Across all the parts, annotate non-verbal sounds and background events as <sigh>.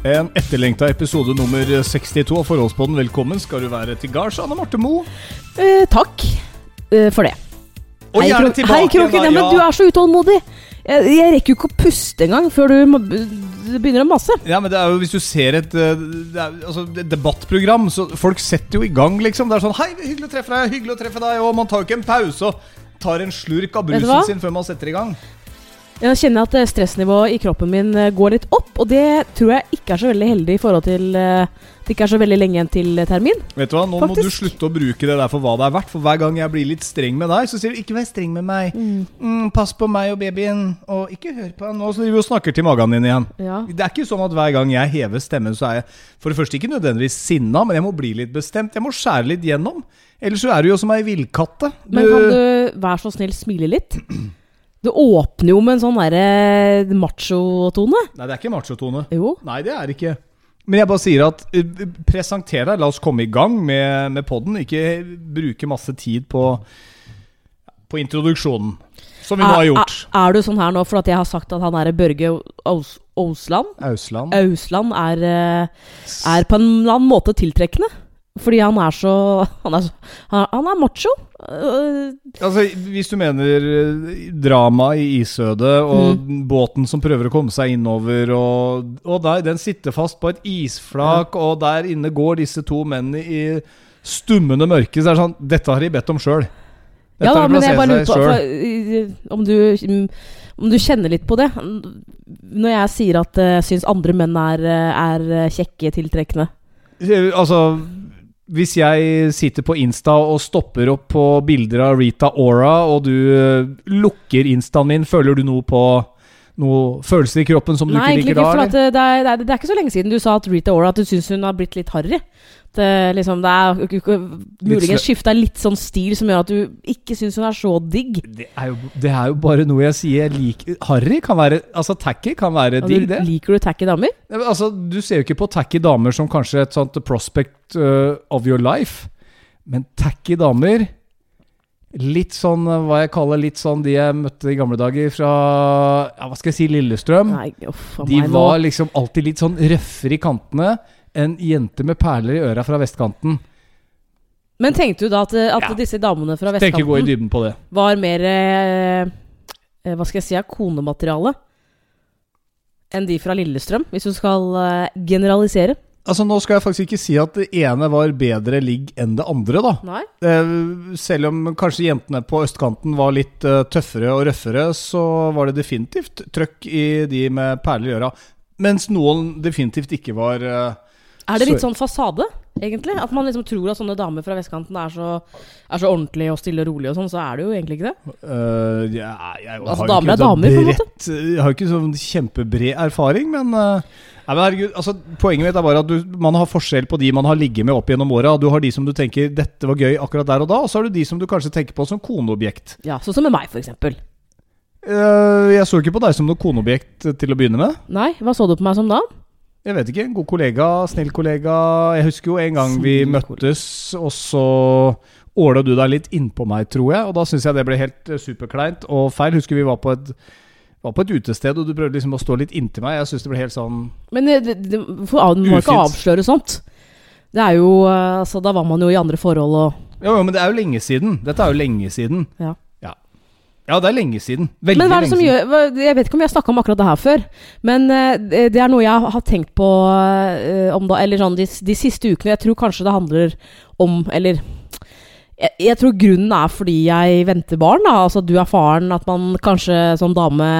En etterlengta episode nummer 62 av Forholdspodden. Velkommen skal du være til gards, Anne Marte Moe. Eh, takk eh, for det. Og Hei, gjerne tilbake Hei, Kroken. da, Ja, du er så utålmodig. Jeg, jeg rekker jo ikke å puste engang før du begynner å mase. Ja, men det er jo Hvis du ser et, eh, er, altså, et debattprogram, så folk setter jo i gang, liksom. Det er sånn Hei, hyggelig å treffe deg, hyggelig å treffe deg. Og man tar jo ikke en pause og tar en slurk av brusen sin før man setter i gang. Jeg kjenner at eh, stressnivået i kroppen min eh, går litt opp, og det tror jeg ikke er så veldig heldig i forhold til eh, det ikke er så veldig lenge igjen til termin. Vet du hva, Nå må du slutte å bruke det der for hva det er verdt. For hver gang jeg blir litt streng med deg, så sier du 'ikke vær streng med meg'. Mm, 'Pass på meg og babyen'. Og 'ikke hør på han nå', så driver vi og snakker til magen din igjen. Ja. Det er ikke sånn at hver gang jeg hever stemmen, så er jeg for det første ikke nødvendigvis sinna, men jeg må bli litt bestemt. Jeg må skjære litt gjennom. Ellers så er du jo som ei villkatte. Men kan du være så snill smile litt? <clears throat> Det åpner jo med en sånn derre macho-tone. Nei, det er ikke machotone. Jo. Nei, det er det ikke. Men jeg bare sier at uh, presenter deg. La oss komme i gang med, med podden. Ikke bruke masse tid på, på introduksjonen. Som vi nå har gjort. Er, er du sånn her nå for at jeg har sagt at han er Børge Aus, Ausland? Ausland. Ausland er, eh, er på en eller annen måte tiltrekkende. Fordi han er så Han er, så, han, er macho. Øh, Altså, Hvis du mener eh, drama i isødet, og båten som prøver å komme seg innover, og, og der, den sitter fast på et isflak, og der inne går disse to mennene i stummende mørke, så er det sånn Dette har de bedt om sjøl. Ja da, men jeg bare lurer på for, om, du, mm, om du kjenner litt på det. Når jeg sier at jeg syns andre menn er, øh, er kjekke, tiltrekkende. Altså hvis jeg sitter på Insta og stopper opp på bilder av Rita Ora, og du eh, lukker Instaen min, føler du noe på noen følelser i kroppen som du Nei, ikke liker da? Nei, egentlig ikke. For det, det, er, det er ikke så lenge siden du sa at Rita Ora at du syns hun har blitt litt harry. Det, liksom, det er muligens skifta litt sånn stil som gjør at du ikke syns hun er så digg. Det er, jo, det er jo bare noe jeg sier jeg liker. Harry kan være Altså, tacky kan være Og digg, det. liker du tacky damer? Altså, du ser jo ikke på tacky damer som kanskje et sånt prospect uh, of your life. Men tacky damer Litt sånn uh, hva jeg kaller litt sånn de jeg møtte i gamle dager fra ja, hva skal jeg si, Lillestrøm. Nei, uff De var liksom alltid litt sånn røffere i kantene enn jente med perler i øra fra vestkanten. Men tenkte du da at, at Ja. disse damene fra Tenker gå i vestkanten på det. var mer eh, eh, Hva skal jeg si konemateriale enn de fra Lillestrøm, hvis du skal eh, generalisere? Altså Nå skal jeg faktisk ikke si at det ene var bedre ligg enn det andre, da. Nei? Eh, selv om kanskje jentene på østkanten var litt eh, tøffere og røffere, så var det definitivt trøkk i de med perler i øra. Mens noen definitivt ikke var eh, Er det litt sånn fasade, egentlig? At man liksom tror at sånne damer fra vestkanten er så, er så ordentlige og stille og rolig og sånn, så er det jo egentlig ikke det. Uh, ja, jeg, Altså, har damer er damer, på en måte. Jeg har jo ikke sånn kjempebred erfaring, men uh, Nei, men herregud, altså, Poenget mitt er bare at du, man har forskjell på de man har ligget med opp gjennom åra. Du har de som du tenker 'dette var gøy akkurat der og da', og så har du de som du kanskje tenker på som koneobjekt. Ja, Sånn som med meg, eksempel. Eh, jeg så ikke på deg som noe koneobjekt til å begynne med. Nei, hva så du på meg som da? Jeg vet ikke. En god kollega, snill kollega. Jeg husker jo en gang vi Snill møttes, og så åla du deg litt innpå meg, tror jeg. Og da syns jeg det ble helt eh, superkleint og feil. Husker vi var på et, var på et utested, og du prøvde liksom å stå litt inntil meg. Jeg syns det ble helt sånn Men eh, det, det, for, du må ikke avsløre sånt. Det er jo eh, Altså, da var man jo i andre forhold og Jo, jo, men det er jo lenge siden. Dette er jo lenge siden. Ja. Ja, det er lenge siden. Veldig Men hva er det som gjør hva- Jeg vet ikke om vi har snakka om akkurat det her før. Men eh, det er noe jeg har tenkt på eh, om da Eller sånn de, de siste ukene. Jeg tror kanskje det handler om Eller jeg, jeg tror grunnen er fordi jeg venter barn. da Altså du er faren. At man kanskje som dame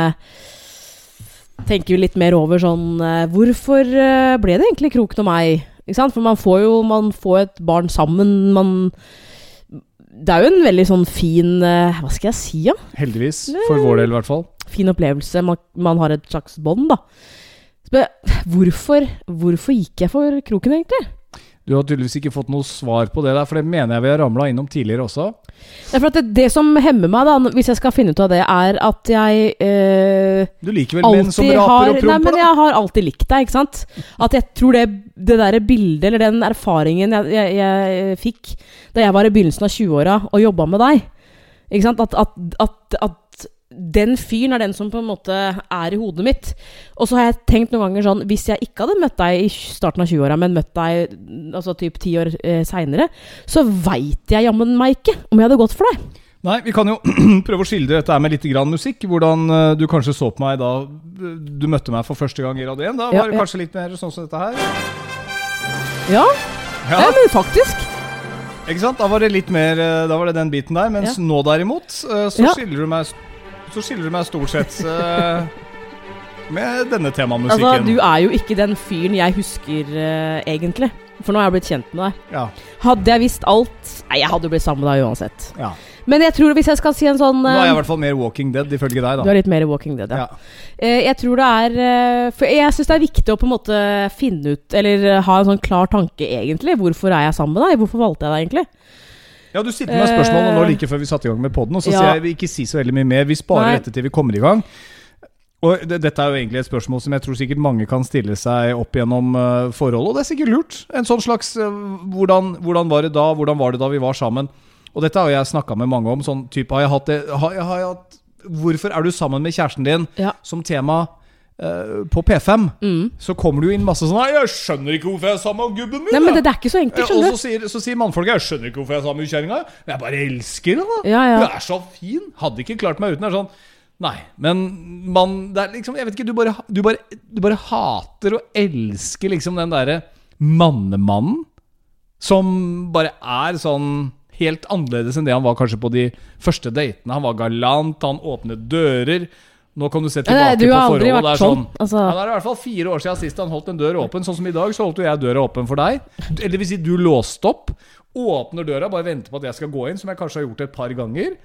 tenker litt mer over sånn eh, Hvorfor ble det egentlig Kroken og meg? For man får jo man får et barn sammen. Man Det er jo en veldig sånn fin eh, Hva skal jeg si, da? Ja? Heldigvis. For vår del, i hvert fall. fin opplevelse. Man, man har et slags bånd, da. Men hvorfor, hvorfor gikk jeg for kroken, egentlig? Du har tydeligvis ikke fått noe svar på det der, for det mener jeg vi har ramla innom tidligere også. Det er for at det, det som hemmer meg, da, hvis jeg skal finne ut av det, er at jeg eh, Du liker vel menn som raper har og Nei, men da? jeg har alltid likt deg, ikke sant? At jeg tror det, det derre bildet, eller den erfaringen jeg, jeg, jeg fikk da jeg var i begynnelsen av 20-åra og jobba med deg Ikke sant? At, at, at, at den fyren er den som på en måte er i hodet mitt. Og så har jeg tenkt noen ganger sånn Hvis jeg ikke hadde møtt deg i starten av 20-åra, men møtt deg altså typ ti år eh, seinere, så veit jeg jammen meg ikke om jeg hadde gått for deg. Nei, vi kan jo <clears throat> prøve å skildre dette med litt grann musikk. Hvordan eh, du kanskje så på meg da du møtte meg for første gang i Radio 1. Da Ja, var det ja. kanskje litt mer sånn som dette her. Ja, Ja, ja men faktisk. ikke sant? Da var det litt mer eh, Da var det den biten der. Mens Ja. nå derimot, eh, så Ja. du meg Så skiller du meg stort sett uh, med denne temamusikken. Altså, du er jo ikke den fyren jeg husker, uh, egentlig. For nå har jeg blitt kjent med deg. Ja, Hadde jeg visst alt Nei, jeg hadde jo blitt sammen med deg uansett. ja. Men jeg tror hvis jeg skal si en sånn Nå er jeg i eh, hvert fall mer Walking Dead, ifølge deg, Du da. er litt mer Walking Dead, ja. Ja. Jeg tror det er For jeg syns det er viktig å på en måte finne ut, eller ha en sånn klar tanke, egentlig. Hvorfor er jeg sammen med deg? Hvorfor valgte jeg deg, egentlig? Ja, du stilte meg spørsmål nå Eh, like før vi satte i gang med poden, og så ja. sier jeg ikke si så veldig mye mer. Vi sparer Nei. dette til vi kommer i gang. Og det, Dette er jo egentlig et spørsmål som jeg tror sikkert mange kan stille seg opp gjennom uh, forholdet, og det er sikkert lurt. En sånn slags eh, hvordan, hvordan var det da? Hvordan var det da vi var sammen? Og dette har jeg snakka med mange om. Sånn type, har jeg hatt det har, jeg- har jeg hatt, Hvorfor er du sammen med kjæresten din Ja. som tema eh, på P5? Mm. Så kommer det jo inn masse sånn «Nei, 'Jeg skjønner ikke hvorfor jeg er sammen med gubben min'. Nei, men det, det er ikke så enkelt, Ja, og skjønner så du. sier, så sier mannfolket 'Jeg skjønner ikke hvorfor jeg er sammen med kjerringa'. Jeg bare elsker henne. Ja, ja. Hun er så fin. Hadde ikke klart meg uten. Det er sånn Nei, men man det er liksom Jeg vet ikke, du bare, du bare, du bare hater og elsker liksom den derre mannemannen som bare er sånn helt annerledes enn det han var kanskje på de første datene. Han var galant, han åpnet dører. Nå kan du se tilbake Nei, du på forholdet. vært det er sånn. Altså, ja, det er i hvert fall fire år siden sist han holdt en dør åpen. Sånn som i dag, så holdt jo jeg døra åpen for deg. Eller det vil si, du låste opp, åpner døra, bare venter på at jeg skal gå inn, som jeg kanskje har gjort et par ganger.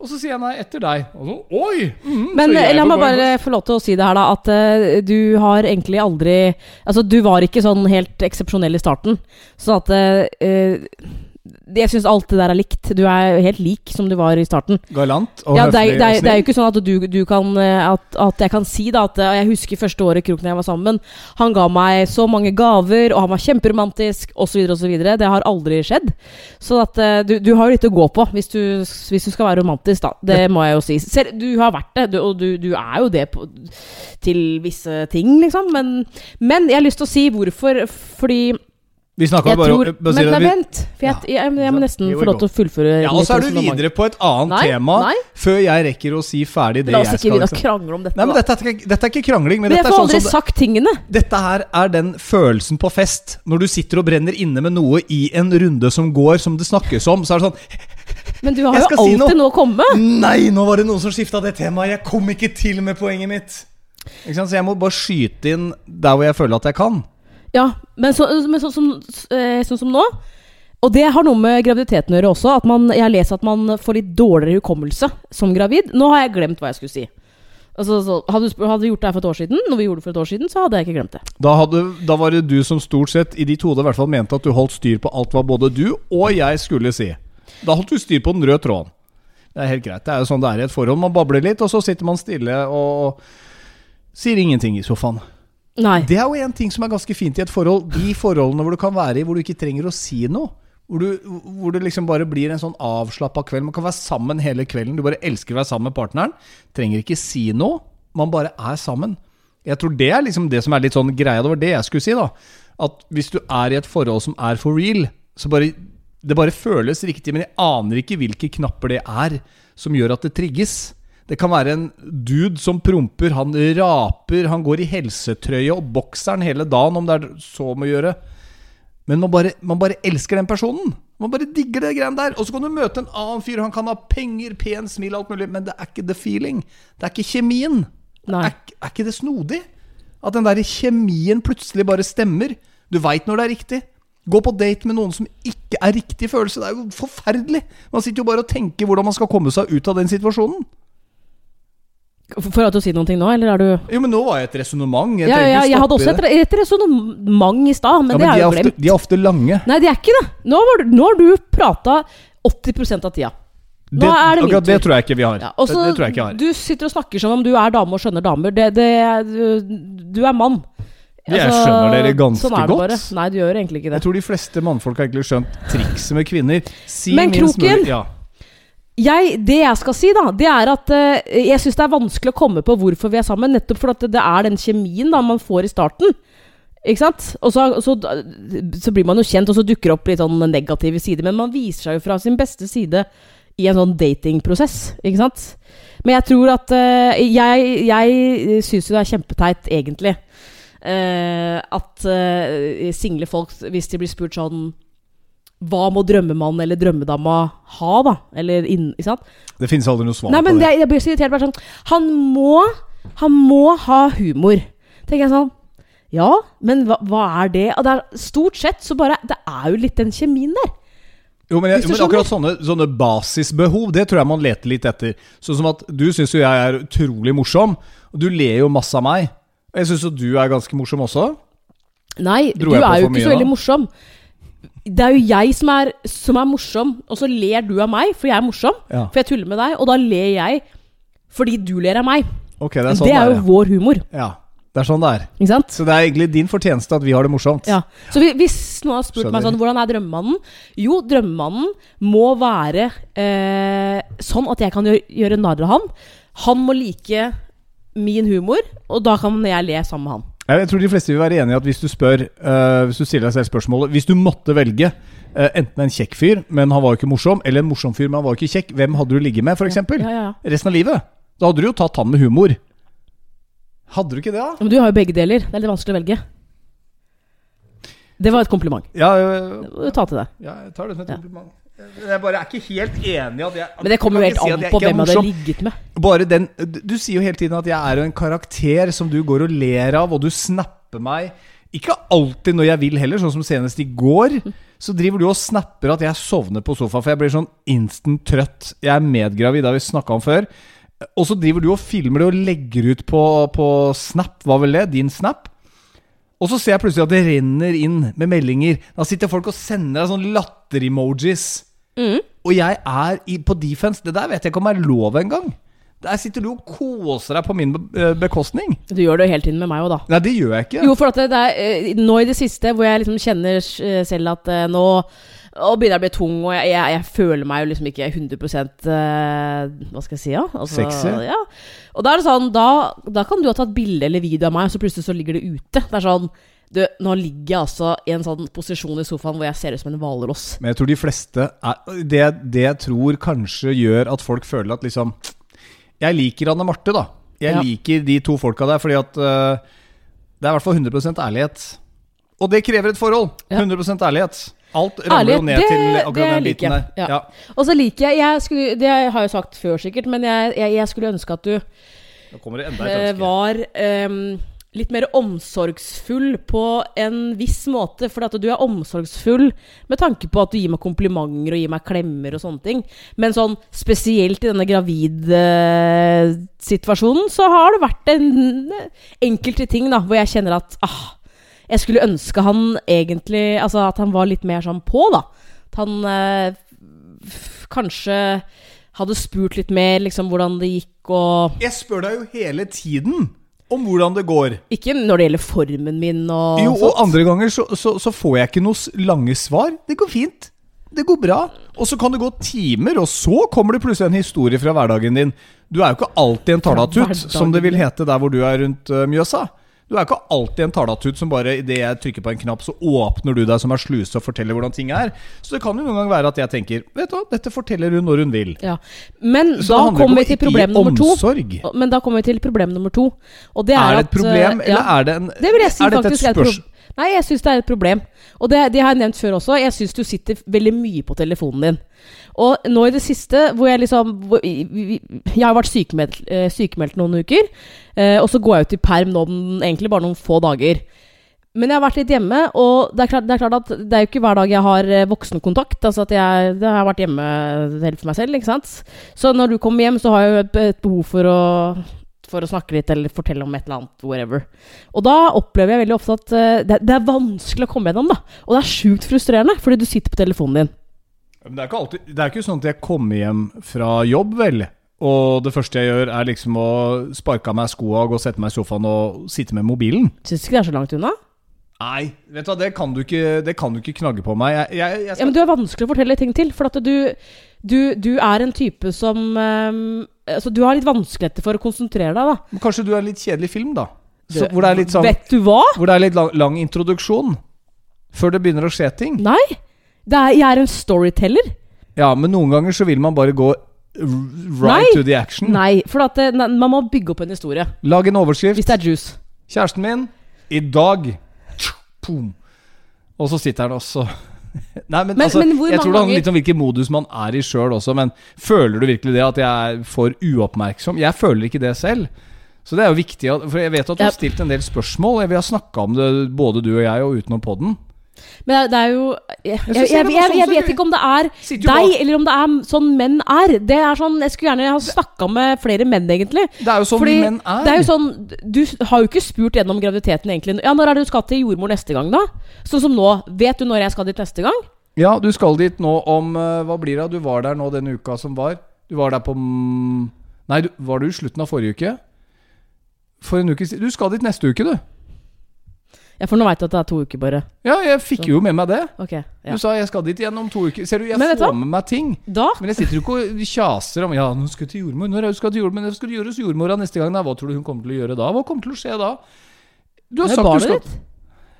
Og så sier jeg nei, etter deg. Og så, oi! Mm, Men så eh, la meg bare få lov til å si det her, da. At uh, du har egentlig aldri Altså, du var ikke sånn helt eksepsjonell i starten. Sånn at eh, Jeg syns alt det der er likt. Du er helt lik som du var i starten. Galant og Ja, det, er, det, er, det er jo ikke sånn at du, du kan eh, at, at jeg kan si da at eh, Jeg husker første året Kroken og jeg var sammen. Han ga meg så mange gaver, og han var kjemperomantisk osv. osv. Det har aldri skjedd. Så at eh, du, du har jo litt å gå på hvis du, hvis du skal være romantisk, da. Det må jeg jo si. Selv, du har vært det, du, og du, du er jo det på, til visse ting, liksom. Men, men jeg har lyst til å si hvorfor. Fordi Vi snakka bare tror om Men nei, vent. For jeg, jeg, jeg, jeg må nesten få lov til å fullføre Ja, og så er du videre på et annet Nei, tema nei. før jeg rekker å si ferdig det La oss ikke begynne å Liksom. krangle om dette. Nei, men dette er, dette er ikke krangling, men, Men jeg dette er får sånn aldri som sagt tingene. Dette her er den følelsen på fest. Når du sitter og brenner inne med noe i en runde som går, som det snakkes om, så er det sånn <laughs> Men du har jo alltid si noe å komme. Nei, nå var det noen som skifta det temaet. Jeg kom ikke til med poenget mitt. Ikke sant? Så jeg må bare skyte inn der hvor jeg føler at jeg kan. Ja, men, så, men sånn, som, eh, sånn som nå Og det har noe med graviditeten å gjøre også. At man, jeg leser at man får litt dårligere hukommelse som gravid. Nå har jeg glemt hva jeg skulle si. Altså, så, hadde, du, hadde vi gjort det her for et år siden, Når vi gjorde det for et år siden, så hadde jeg ikke glemt det. Da, hadde, da var det du som stort sett i ditt hode i mente at du holdt styr på alt hva både du og jeg skulle si. Da holdt du styr på den røde tråden. Det er helt greit. Det er jo sånn det er i et forhold. Man babler litt, og så sitter man stille og sier ingenting i sofaen. Nei. Det er jo en ting som er ganske fint i et forhold. De forholdene hvor du kan være i hvor du ikke trenger å si noe. Hvor, du, hvor det liksom bare blir en sånn avslappa kveld. Man kan være sammen hele kvelden. Du bare elsker å være sammen med partneren. Trenger ikke si noe. Man bare er sammen. Jeg tror det er liksom det som er litt sånn greia. Det var det jeg skulle si, da. At hvis du er i et forhold som er for real, så bare Det bare føles riktig, men jeg aner ikke hvilke knapper det er som gjør at det trigges. Det kan være en dude som promper, han raper, han går i helsetrøye og bokseren hele dagen, om det er så må gjøre. Men man bare, man bare elsker den personen. Man bare digger det greiene der. Og så kan du møte en annen fyr, han kan ha penger, pen smil, alt mulig, men det er ikke the feeling. Det er ikke kjemien. Nei. Er, er ikke det snodig? At den der kjemien plutselig bare stemmer. Du veit når det er riktig. Gå på date med noen som ikke er riktig følelse. Det er jo forferdelig. Man sitter jo bare og tenker hvordan man skal komme seg ut av den situasjonen. Får til å si noen ting nå, eller er du Jo, men nå var jeg et resonnement. Jeg Ja, ja, jeg hadde også et, et resonnement i stad, men Ja, det har jeg jo ofte, de er ofte lange. Nei, de er ikke det. Nå, var, nå har du prata 80% av tida. Nå Det, er det min tur. det tror jeg ikke vi har. Ja, også, det, det ikke har. Du sitter og snakker som om du er dame og skjønner damer. Det, du, du er mann. Jeg skjønner dere ganske sånn er det godt. Bare. Nei, du gjør egentlig ikke det. Jeg tror de fleste mannfolk har egentlig skjønt trikset med kvinner. Si Men Kroken! Smør, Ja. Jeg, det jeg skal si, da, det er at uh, jeg syns det er vanskelig å komme på hvorfor vi er sammen. Nettopp fordi at det er den kjemien da man får i starten. Ikke sant? Og så, så, så blir man jo kjent, og så dukker opp litt sånn negative sider. Men man viser seg jo fra sin beste side i en sånn datingprosess. Ikke sant? Men jeg tror at uh, Jeg, jeg syns jo det er kjempeteit, egentlig. uh, at single folk, hvis de blir spurt sånn hva må drømmemannen eller drømmedama ha, da? Eller inn, ikke sant? Det finnes aldri noe svar Nei, men på det. det, jeg blir så irritert. Bare sånn Han må Han må ha humor. Tenker jeg sånn Ja, men hva, hva er det? Og det er, stort sett så bare Det er jo litt den kjemien der. Jo, men, jeg, men akkurat sånne, sånne basisbehov, det tror jeg man leter litt etter. Sånn som at du syns jo jeg er utrolig morsom, og du ler jo masse av meg. Og jeg syns jo du er ganske morsom også. Nei, Dro du er jo ikke mye så veldig morsom. Det er jo jeg som er, som er morsom, og så ler du av meg, for jeg er morsom. Ja. For jeg tuller med deg, og da ler jeg fordi du ler av meg. Okay, det er sånn det er jo ja. vår humor, ja. Det er sånn det er. ikke sant? Så det er egentlig din fortjeneste at vi har det morsomt. Ja. Så vi- hvis noen har spurt meg sånn Hvordan er drømmemannen? Jo, drømmemannen må være eh, sånn at jeg kan gjøre, gjøre narr av han. Han må like min humor, og da kan jeg le sammen med han. Jeg tror de fleste vil være enig i at hvis du spør uh, Hvis du stiller deg selv spørsmålet Hvis du måtte velge uh, enten en kjekk fyr, men han var jo ikke morsom, eller en morsom fyr, men han var jo ikke kjekk, hvem hadde du ligget med, f.eks.? Ja, ja, ja. Resten av livet? Da hadde du jo tatt han med humor. Hadde du ikke det, da? Men du har jo begge deler. Det er litt vanskelig å velge. Det var et kompliment. Ja, ja, ja. Ta til deg. ja jeg tar det som et kompliment. Jeg bare er ikke helt enig at jeg Men det kommer jo helt si an på hvem jeg hadde ligget med. Bare den Du sier jo hele tiden at jeg er en karakter som du går og ler av, og du snapper meg. Ikke alltid når jeg vil heller, sånn som senest i går. Så driver du og snapper at jeg sovner på sofaen, for jeg blir sånn instant trøtt. Jeg er medgravid, det har vi snakka om før. Og så driver du og filmer det og legger ut på, på Snap, hva vel det? Din Snap? Og så ser jeg plutselig at det renner inn med meldinger. Da sitter folk og sender deg sånn latter-emojis. Mm. Og jeg er i, på defense. Det der vet jeg ikke om er lov engang. Der sitter du og koser deg på min eh, bekostning. Du gjør det jo hele tiden med meg òg, da. Nei, det gjør jeg ikke. Jo, for det, er eh, nå i det siste hvor jeg liksom kjenner eh, selv at nå og begynner å bli tung, og jeg, jeg, jeg føler meg jo liksom ikke 100 eh, Hva skal jeg si, ja? Altså, Sexy? Ja. Og da er det sånn, da, da kan du ha tatt bilde eller video av meg, og så plutselig så ligger det ute. Det er sånn du, Nå ligger jeg altså i en sånn posisjon i sofaen hvor jeg ser ut som en hvalross. Men jeg tror de fleste er det, det jeg tror kanskje gjør at folk føler at liksom Jeg liker Anne Marte, da. Jeg Ja. liker de to folka der fordi at uh, det er i hvert fall 100% ærlighet. Og det krever et forhold. Ja. 100 ærlighet. Alt ramler jo ned det- til akkurat den biten der. Ja. Og så liker jeg, jeg skulle, Det har jeg jo sagt før, sikkert, men jeg, jeg, jeg skulle ønske at du eh, var ehm, litt mer omsorgsfull på en viss måte. For at du er omsorgsfull med tanke på at du gir meg komplimenter og gir meg klemmer og sånne ting. Men sånn spesielt i denne gravidsituasjonen så har det vært en enkelte ting da hvor jeg kjenner at ah, jeg skulle ønske han egentlig Altså at han var litt mer sånn på, da. At han eh, kanskje hadde spurt litt mer liksom hvordan det gikk og Jeg spør deg jo hele tiden om hvordan det går. Ikke når det gjelder formen min og Jo, og sånt. andre ganger så, så, så får jeg ikke noe lange svar. Det går fint. Det går bra. Og så kan det gå timer, og så kommer det plutselig en historie fra hverdagen din. Du er jo ikke alltid en talatut, som det vil hete der hvor du er rundt uh, Mjøsa. Du er ikke alltid en talatut som bare idet jeg trykker på en knapp, så åpner du deg som er sluse og forteller hvordan ting er. Så det kan jo noen gang være at jeg tenker Vet du hva, dette forteller hun når hun vil. Ja. Men Så da kommer vi til problem nummer to. Men da kommer vi til problem nummer to. Og det er, Er det et problem, at, eller ja. er det en Det vil jeg si Er dette et faktisk er et spørs... Nei, jeg syns det er et problem. Og det, det har jeg nevnt før også. Jeg syns du sitter veldig mye på telefonen din. Og nå i det siste, hvor jeg liksom hvor, Jeg har vært sykemeldt, eh, sykemeldt noen uker. eh, og så går jeg ut i perm nå egentlig bare noen få dager. Men jeg har vært litt hjemme, og det er klart, det er, klart at det er jo ikke hver dag jeg har eh, voksenkontakt. Altså at jeg, jeg har vært hjemme helt for meg selv, ikke sant. Så når du kommer hjem, så har jeg jo et, et behov for å for å snakke litt eller fortelle om et eller annet, whatever. Og da opplever jeg veldig ofte at uh, det, det er vanskelig å komme gjennom, da. Og det er sjukt frustrerende, fordi du sitter på telefonen din. Men det er, ikke alltid, det er ikke sånn at jeg kommer hjem fra jobb, vel. Og det første jeg gjør, er liksom å sparke av meg skoa, gå og sette meg i sofaen og sitte med mobilen. Syns ikke det er så langt unna? Nei, vet du hva, det kan du ikke, det kan du ikke knagge på meg. Jeg, jeg, jeg Ja, men du er vanskelig å fortelle ting til. For at du, du, du er en type som um, altså Du har litt vanskeligheter for å konsentrere deg, da. Men Kanskje du er en litt kjedelig film, da? Så, hvor det er litt sånn Vet du hva? Hvor det er litt lang, lang introduksjon. Før det begynner å skje ting. Nei. Det er, jeg er en storyteller. Ja, men noen ganger så vil man bare gå right Nei. to the action. Nei, for at det, man må bygge opp en historie. Lag en overskrift. Hvis det er juice. Kjæresten min, i dag Boom. Og så sitter han også <laughs> Nei, men, Men- altså, men Jeg tror det handler litt om hvilken modus man er i sjøl også, men føler du virkelig det at jeg er for uoppmerksom? Jeg føler ikke det selv. Så det er jo viktig, for jeg vet at du har stilt en del spørsmål. Vi har snakka om det, både du og jeg, og utenom podden. Men det er, jo Jeg, jeg, jeg, jeg, vet ikke om det er deg, eller om det er sånn menn er. Det er sånn Jeg skulle gjerne ha snakka med flere menn, egentlig. Det er jo sånn Fordi menn er. Det er jo sånn Du har jo ikke spurt gjennom graviditeten, egentlig. Ja, når er det du skal til jordmor neste gang, da? Sånn som nå. Vet du når jeg skal dit neste gang? Ja, du skal dit nå om eh, Hva blir det? Du var der nå denne uka som var. Du var der på Nei, du, var du i slutten av forrige uke? For en uke siden. Du skal dit neste uke, du. Ja, for nå veit du at det er to uker, bare. Ja, jeg fikk jo med meg det. Okay, ja. Du sa jeg skal dit igjen om to uker. Ser du, jeg Men får med meg ting. Da Men jeg sitter jo ikke og kjaser om Ja, nå skal jeg til jordmor. Når skal til jordmor? Men skal du gjøre hos jordmora neste gang. Da. Hva tror du hun kommer til å gjøre da? Hva kommer til å skje da? Du har er sagt du skal ditt.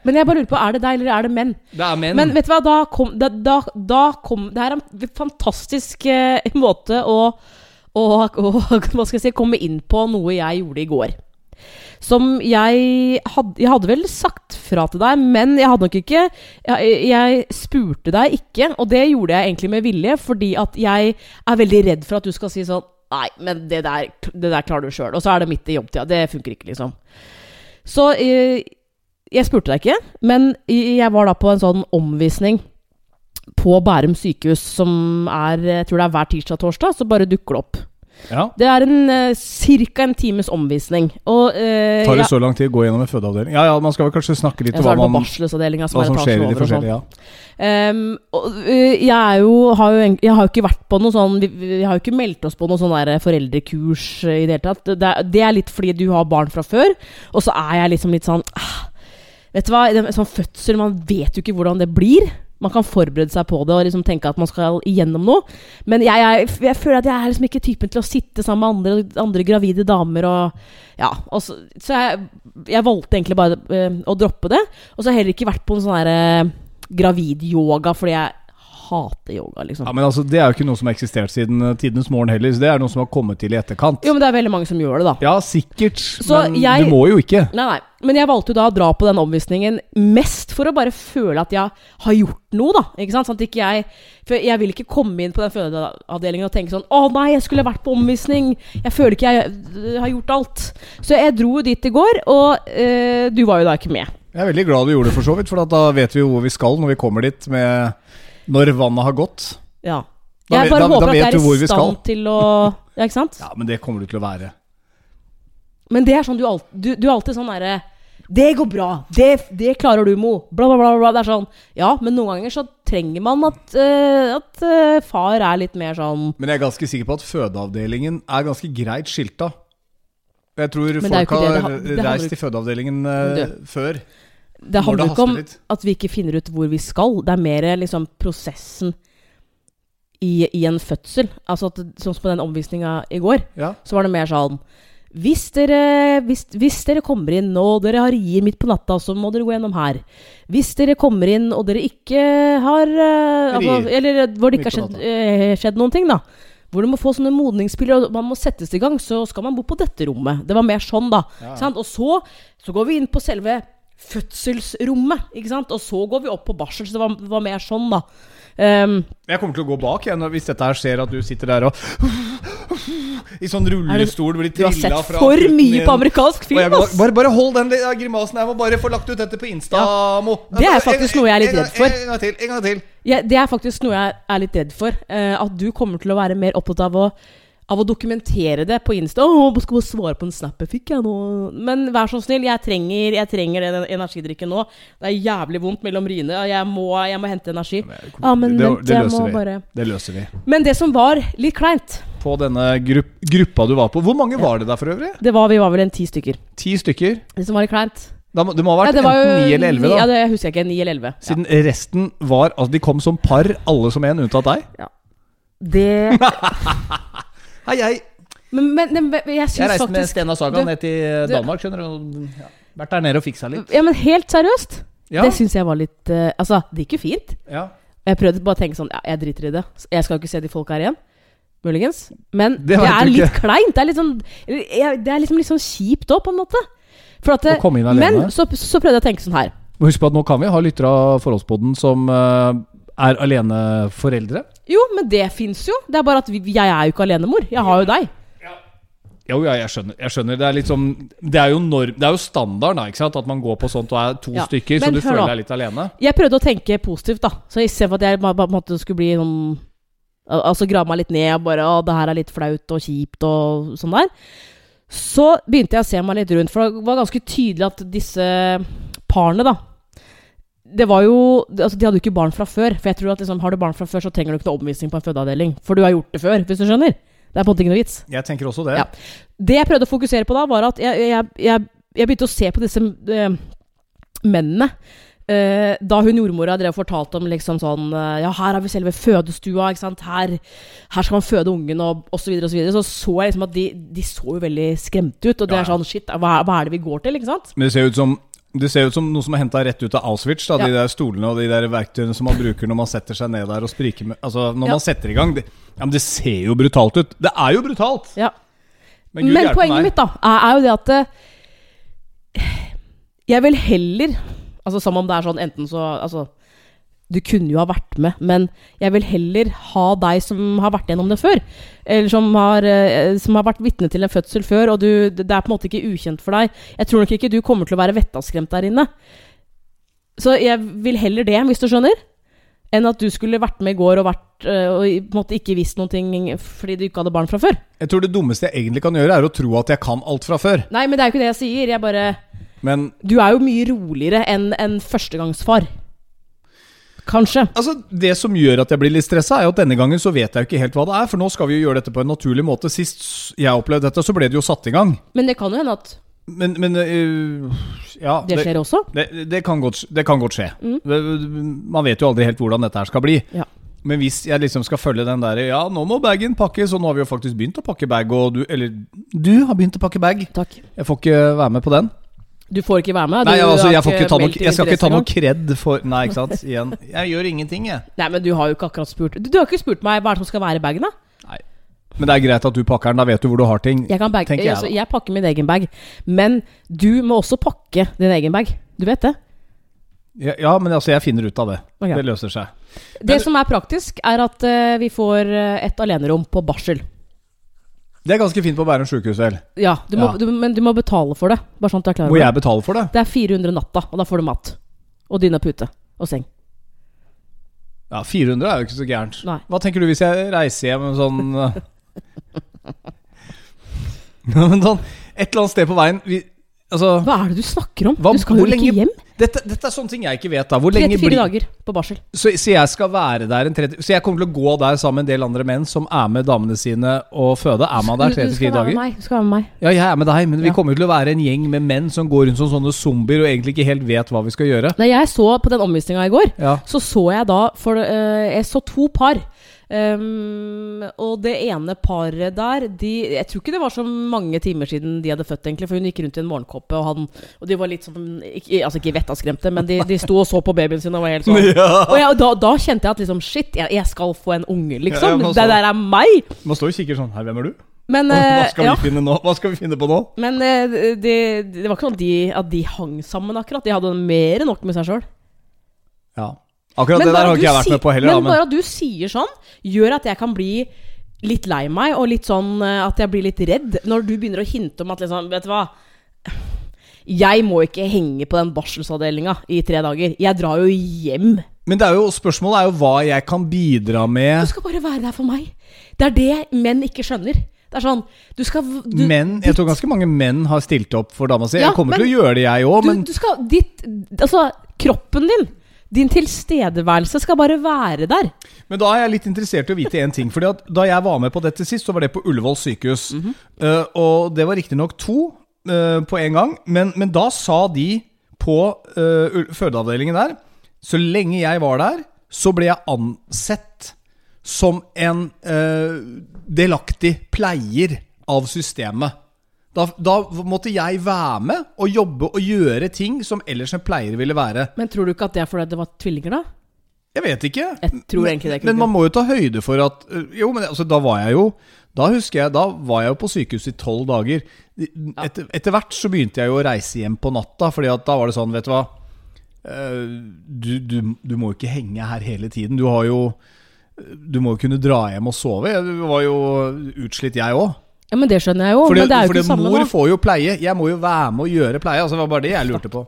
Men jeg bare lurer på, er det deg, eller er det menn? Det er menn. Men vet du hva, da kom Da, da, da kom Det er en fantastisk eh, <laughs> måte å, å, å Hva skal jeg si Komme inn på noe jeg gjorde i går. Som jeg hadde Jeg hadde vel sagt fra til deg, men jeg hadde nok ikke Jeg, jeg spurte deg ikke, og det gjorde jeg egentlig med vilje, fordi at jeg er veldig redd for at du skal si sånn Nei, men det der, det der klarer du sjøl. Og så er det midt i jobbtida. Det funker ikke, liksom. Så eh, jeg spurte deg ikke, men jeg var da på en sånn omvisning på Bærum sykehus, som er jeg tror det er hver tirsdag-torsdag, så bare dukker det opp. Ja. Det er en uh, ca. en times omvisning. Og eh, Tar det ja, så lang tid å gå gjennom en fødeavdeling? Ja ja, man skal vel kanskje snakke litt om hva, man, hva som skjer i de sånn. forskjellige ja. Um, og, uh, jeg jo, har jo Jeg har jo ikke vært på noe sånn Vi, vi har jo ikke meldt oss på noe sånn foreldrekurs øh, i det hele tatt. Det, det er litt fordi du har barn fra før, og så er jeg liksom litt sånn ah, Vet du hva, det, sånn fødsel Man vet jo ikke hvordan det blir. Man kan forberede seg på det og liksom tenke at man skal igjennom noe. Men jeg, jeg, jeg føler at jeg er liksom ikke typen til å sitte sammen med andre, andre gravide damer og Ja. Og så, så jeg, jeg valgte egentlig bare øh, å droppe det. Og så har jeg heller ikke vært på en sånn derre gravid-yoga fordi jeg hater yoga, liksom. ja, Men altså, det er jo ikke noe som har eksistert siden eh, tidenes morgen heller. Så det er noe som har kommet til i etterkant. Jo, men det er veldig mange som gjør det, da. Ja, sikkert. Så men jeg- du må jo ikke. Nei, nei. Men jeg valgte jo da å dra på den omvisningen mest for å bare føle at jeg har gjort noe, da. Ikke sant? Sånn at ikke jeg For jeg vil ikke komme inn på den fødeavdelingen og tenke sånn Å nei, jeg skulle vært på omvisning. Jeg føler ikke jeg øh, har gjort alt. Så jeg dro jo dit i går, og øh, du var jo da ikke med. Jeg er veldig glad du gjorde det, for så vidt. For da vet vi jo hvor vi skal når vi kommer dit med Når vannet har gått. Ja. Da Jeg bare da- da håper at jeg er i stand til å Ja, ikke sant? Ja, men det kommer du til å være. Men det er sånn du, alt, du, du er alltid sånn derre Det går bra. Det, det klarer du, Mo. Bla, bla, bla, bla. Det er sånn Ja, men noen ganger så trenger man at, uh, at uh, far er litt mer sånn Men jeg er ganske sikker på at fødeavdelingen er ganske greit skilta. Jeg tror folk har det det handler reist til fødeavdelingen uh, før. Det handler det ikke om litt. at vi ikke finner ut hvor vi skal. Det er mer liksom prosessen i, i en fødsel. Altså at, Sånn som på den omvisninga i går, Ja. så var det mer sånn hvis dere, hvis, hvis dere kommer inn og dere har rier midt på natta, så må dere gå gjennom her. Hvis dere kommer inn og dere ikke har eh, altså, Eller hvor det ikke har skjedd, eh, skjedd noen ting, da. Hvor du må få sånne modningspiller, og man må settes i gang, så skal man bo på dette rommet. Det var mer sånn, da. Ja. Sant? Og så, så går vi inn på selve fødselsrommet, ikke sant? Og så går vi opp på barsel, så det var, var mer sånn, da. Um, Jeg kommer til å gå bak igjen hvis dette her skjer at du sitter der og I sånn rullestol blir du har sett for mye på amerikansk film, ass! bare, bare hold den grimasen. Jeg må bare få lagt ut dette på Insta, Mo. Det er faktisk noe jeg er litt redd for. En gang til. En gang til. Ja, det er faktisk noe jeg er litt redd for. eh, at du kommer til å være mer opptatt av å, av å dokumentere det på Insta. 'Å, skal bare svare på en snap jeg fikk, jeg nå.' Men vær så snill, jeg trenger, jeg trenger den energidrikken nå. Det er jævlig vondt mellom riene, jeg jeg må hente energi. Ja, men det, vent, det jeg løser må vi. bare Det løser vi. Men det som var litt kleint, På denne grupp, gruppa du var på. Hvor mange var det der for øvrig? det var vi var vel en ti stykker. Ti stykker. Det som var litt kleint, Da det må ha vært ja, enten 9 eller 11, da. Ja, det husker jeg ikke. 9 eller 11. Siden resten var Altså, de kom som par, alle som en, unntatt deg. Ja. Det <laughs> Hei, hei. Men, men, men jeg Jeg reiste med Stena Saga du- ned til Danmark, skjønner du. Ja, vært der nede og fiksa litt. Ja, men helt seriøst. Ja. Det syns jeg var litt uh, Altså, det gikk jo fint. ja. Jeg prøvde bare å tenke sånn Ja, jeg driter i det. Jeg skal ikke se de folka her igjen. Muligens. Men Det det, er litt ikke. kleint. Det er litt sånn jeg- Det er liksom litt sånn kjipt òg, på en måte. At. Men så, så prøvde jeg å tenke sånn her. Husk på at nå kan vi ha lyttere av Forholdspodden som uh, er aleneforeldre. Jo, men det fins jo. Det er bare at vi, jeg er jo ikke alenemor. Jeg har jo deg. Jo, ja, jeg skjønner. Jeg skjønner. Det er litt sånn Det er jo, norm, det er jo standard da, ikke sant? at man går på sånt og er to Ja, stykker, så du føler deg litt alene. Jeg prøvde å tenke positivt, da. Så istedenfor at jeg på en måte skulle bli noen Altså grave meg litt ned og bare Å, det her er litt flaut og kjipt og sånn der. Så begynte jeg å se meg litt rundt, for det var ganske tydelig at disse parene, da det var jo, altså De hadde jo ikke barn fra før. For jeg tror at liksom, Har du barn fra før, så trenger du ikke noe omvisning på en fødeavdeling. For du har gjort det før, hvis du skjønner. Det er på en måte ikke noe vits. Jeg tenker også det. Ja. Det jeg prøvde å fokusere på da, var at jeg, jeg, jeg, jeg begynte å se på disse øh, mennene. Eh, da hun jordmora drev og fortalte om liksom sånn eh, Ja, her har vi selve fødestua, ikke sant. Her, her skal man føde ungen, og osv. Så, videre, og så, så så jeg liksom at de, de så jo veldig skremte ut. Og det Ja, er sånn Shit, hva, hva er det vi går til, ikke sant? Men det ser ut som det ser ut som noe som er henta rett ut av Auschwitz. Da, De der stolene og de der verktøyene som man bruker når man setter seg ned der og spriker med Altså, når Ja. man setter i gang det, ja, men det ser jo brutalt ut. Det er jo brutalt! Ja. Men Gud Men poenget meg. mitt da er, er jo det at eh, Jeg vil heller Altså Som om det er sånn enten så Altså Du kunne jo ha vært med, men jeg vil heller ha deg som har vært gjennom det før. Eller som har, eh, som har vært vitne til en fødsel før, og du, det er på en måte ikke ukjent for deg. Jeg tror nok ikke du kommer til å være vettaskremt der inne. Så jeg vil heller det, hvis du skjønner. Enn at du skulle vært med i går og, vært, eh, og ikke visst noen ting fordi du ikke hadde barn fra før. Jeg tror det dummeste jeg egentlig kan gjøre, er å tro at jeg kan alt fra før. Nei, men det er jo ikke det jeg sier. Jeg bare Men Du er jo mye roligere enn en førstegangsfar. Kanskje. altså, det som gjør at jeg blir litt stressa, er jo at denne gangen så vet jeg jo ikke helt hva det er. For nå skal vi jo gjøre dette på en naturlig måte. Sist jeg opplevde dette, så ble det jo satt i gang. Men det kan jo hende at Men, men øh, Ja. det skjer også. Det, det, kan godt, det kan godt skje. Mm. Det- Man vet jo aldri helt hvordan dette her skal bli. Ja. Men hvis jeg liksom skal følge den der Ja, nå må bagen pakkes, og nå har vi jo faktisk begynt å pakke bag, og du Eller du har begynt å pakke bag. Takk. Jeg får ikke være med på den. Du får ikke være med. Nei, altså, jeg, får ikke ta noe, jeg skal ikke ta noe kred for Nei, ikke sant. Igjen. Jeg gjør ingenting, jeg. Nei, men du har jo ikke akkurat spurt Du, du har ikke spurt meg hva er det som skal være i bagen, da. Nei. Men det er greit at du pakker den, da vet du hvor du har ting. Jeg, kan bag, jeg, altså, jeg pakker min egen bag. Men du må også pakke din egen bag. Du vet det? Ja, ja, men altså, jeg finner ut av det. Okay. Det løser seg. Det som er praktisk, er at uh, vi får eh, et alenerom på barsel. Det er ganske fint på Bærum sjukehus, vel. Ja, du må, Ja. Du, men du må betale for det. Bare sånn at du er klar over Må jeg betale for det? Det er 400 natta, og da får du mat. Og dyne og pute. Og seng. Ja, 400 er jo ikke så gærent. Nei. Hva tenker du hvis jeg reiser hjem med sånn <laughs> uh, Men sånn Et eller annet sted på veien vi, Altså Hva er det du snakker om? Hva- du skal jo ikke hjem. dette, dette er sånne ting jeg ikke vet, da. Hvor lenge 34 blir dager på barsel. så, så jeg skal være der en 30 Så jeg kommer til å gå der sammen med en del andre menn som er med damene sine og føde. Er man der Du- du 34 skal være med dager? Du skal være med meg. Ja, jeg er med deg, men vi Ja. kommer til å være en gjeng med menn som går rundt som sånne zombier og egentlig ikke helt vet hva vi skal gjøre. Da jeg så på den omvisninga i går, Ja. så så jeg da For uh, jeg så to par. Um, og det ene paret der de, Jeg tror ikke det var så mange timer siden de hadde født, egentlig. For hun gikk rundt i en morgenkåpe, og, han, og de var litt sånn ikke, Altså ikke vettaskremte, men de, de sto og så på babyen sin og var helt sånn. <laughs> Ja. Og, jeg, og da, da kjente jeg at liksom Shit, jeg, jeg skal få en unge, liksom. ja, det der er meg! Man står jo sikkert sånn Her, hvem er du? Men, Hva eh, skal ja. Hva skal vi finne på nå? Men eh, det, det var ikke sånn at de, at de hang sammen, akkurat. De hadde mer enn nok med seg sjøl. Ja. Akkurat det der har ikke jeg vært med på heller. Men da, men bare at du sier sånn, gjør at jeg kan bli litt lei meg, og litt sånn eh, at jeg blir litt redd. Når du begynner å hinte om at liksom Vet du hva? Jeg må ikke henge på den barselsavdelinga i tre dager. Jeg drar jo hjem. Men det er jo, spørsmålet er jo hva jeg kan bidra med. Du skal bare være der for meg. Det er det menn ikke skjønner. Det er sånn Du skal du, menn, Jeg tror ganske mange menn har stilt opp for dama si. Ja, jeg kommer men- til å gjøre det, jeg òg, du, du skal Ditt Altså, kroppen din, din tilstedeværelse, skal bare være der. Men da er jeg litt interessert i å vite én ting. Fordi Da jeg var med på dette sist, så var det på Ullevål sykehus. Mhm. Eh, og det var riktignok to eh, på en gang, men, men da sa de på øh, fødeavdelingen der, så lenge jeg var der, så ble jeg ansett som en delaktig pleier av systemet. Da, da måtte jeg være med og jobbe og gjøre ting som ellers en pleier ville være. Men tror du ikke at det er fordi det var tvillinger, da? Jeg vet ikke. Jeg tror egentlig det Men man må jo ta høyde for at øh, Jo, men altså, da var jeg jo Da husker jeg, da var jeg jo på sykehuset i tolv dager. Etter, etter hvert så begynte jeg jo å reise hjem på natta, Fordi at da var det sånn, vet du hva øh, du, du, du må jo ikke henge her hele tiden. Du har jo Du må jo kunne dra hjem og sove. Jeg var jo utslitt, jeg òg. Ja, men det skjønner jeg jo. Fordi, men det er jo fordi ikke samme, mor da. får jo pleie. Jeg må jo være med å gjøre pleie. Altså, det var bare det jeg lurte på.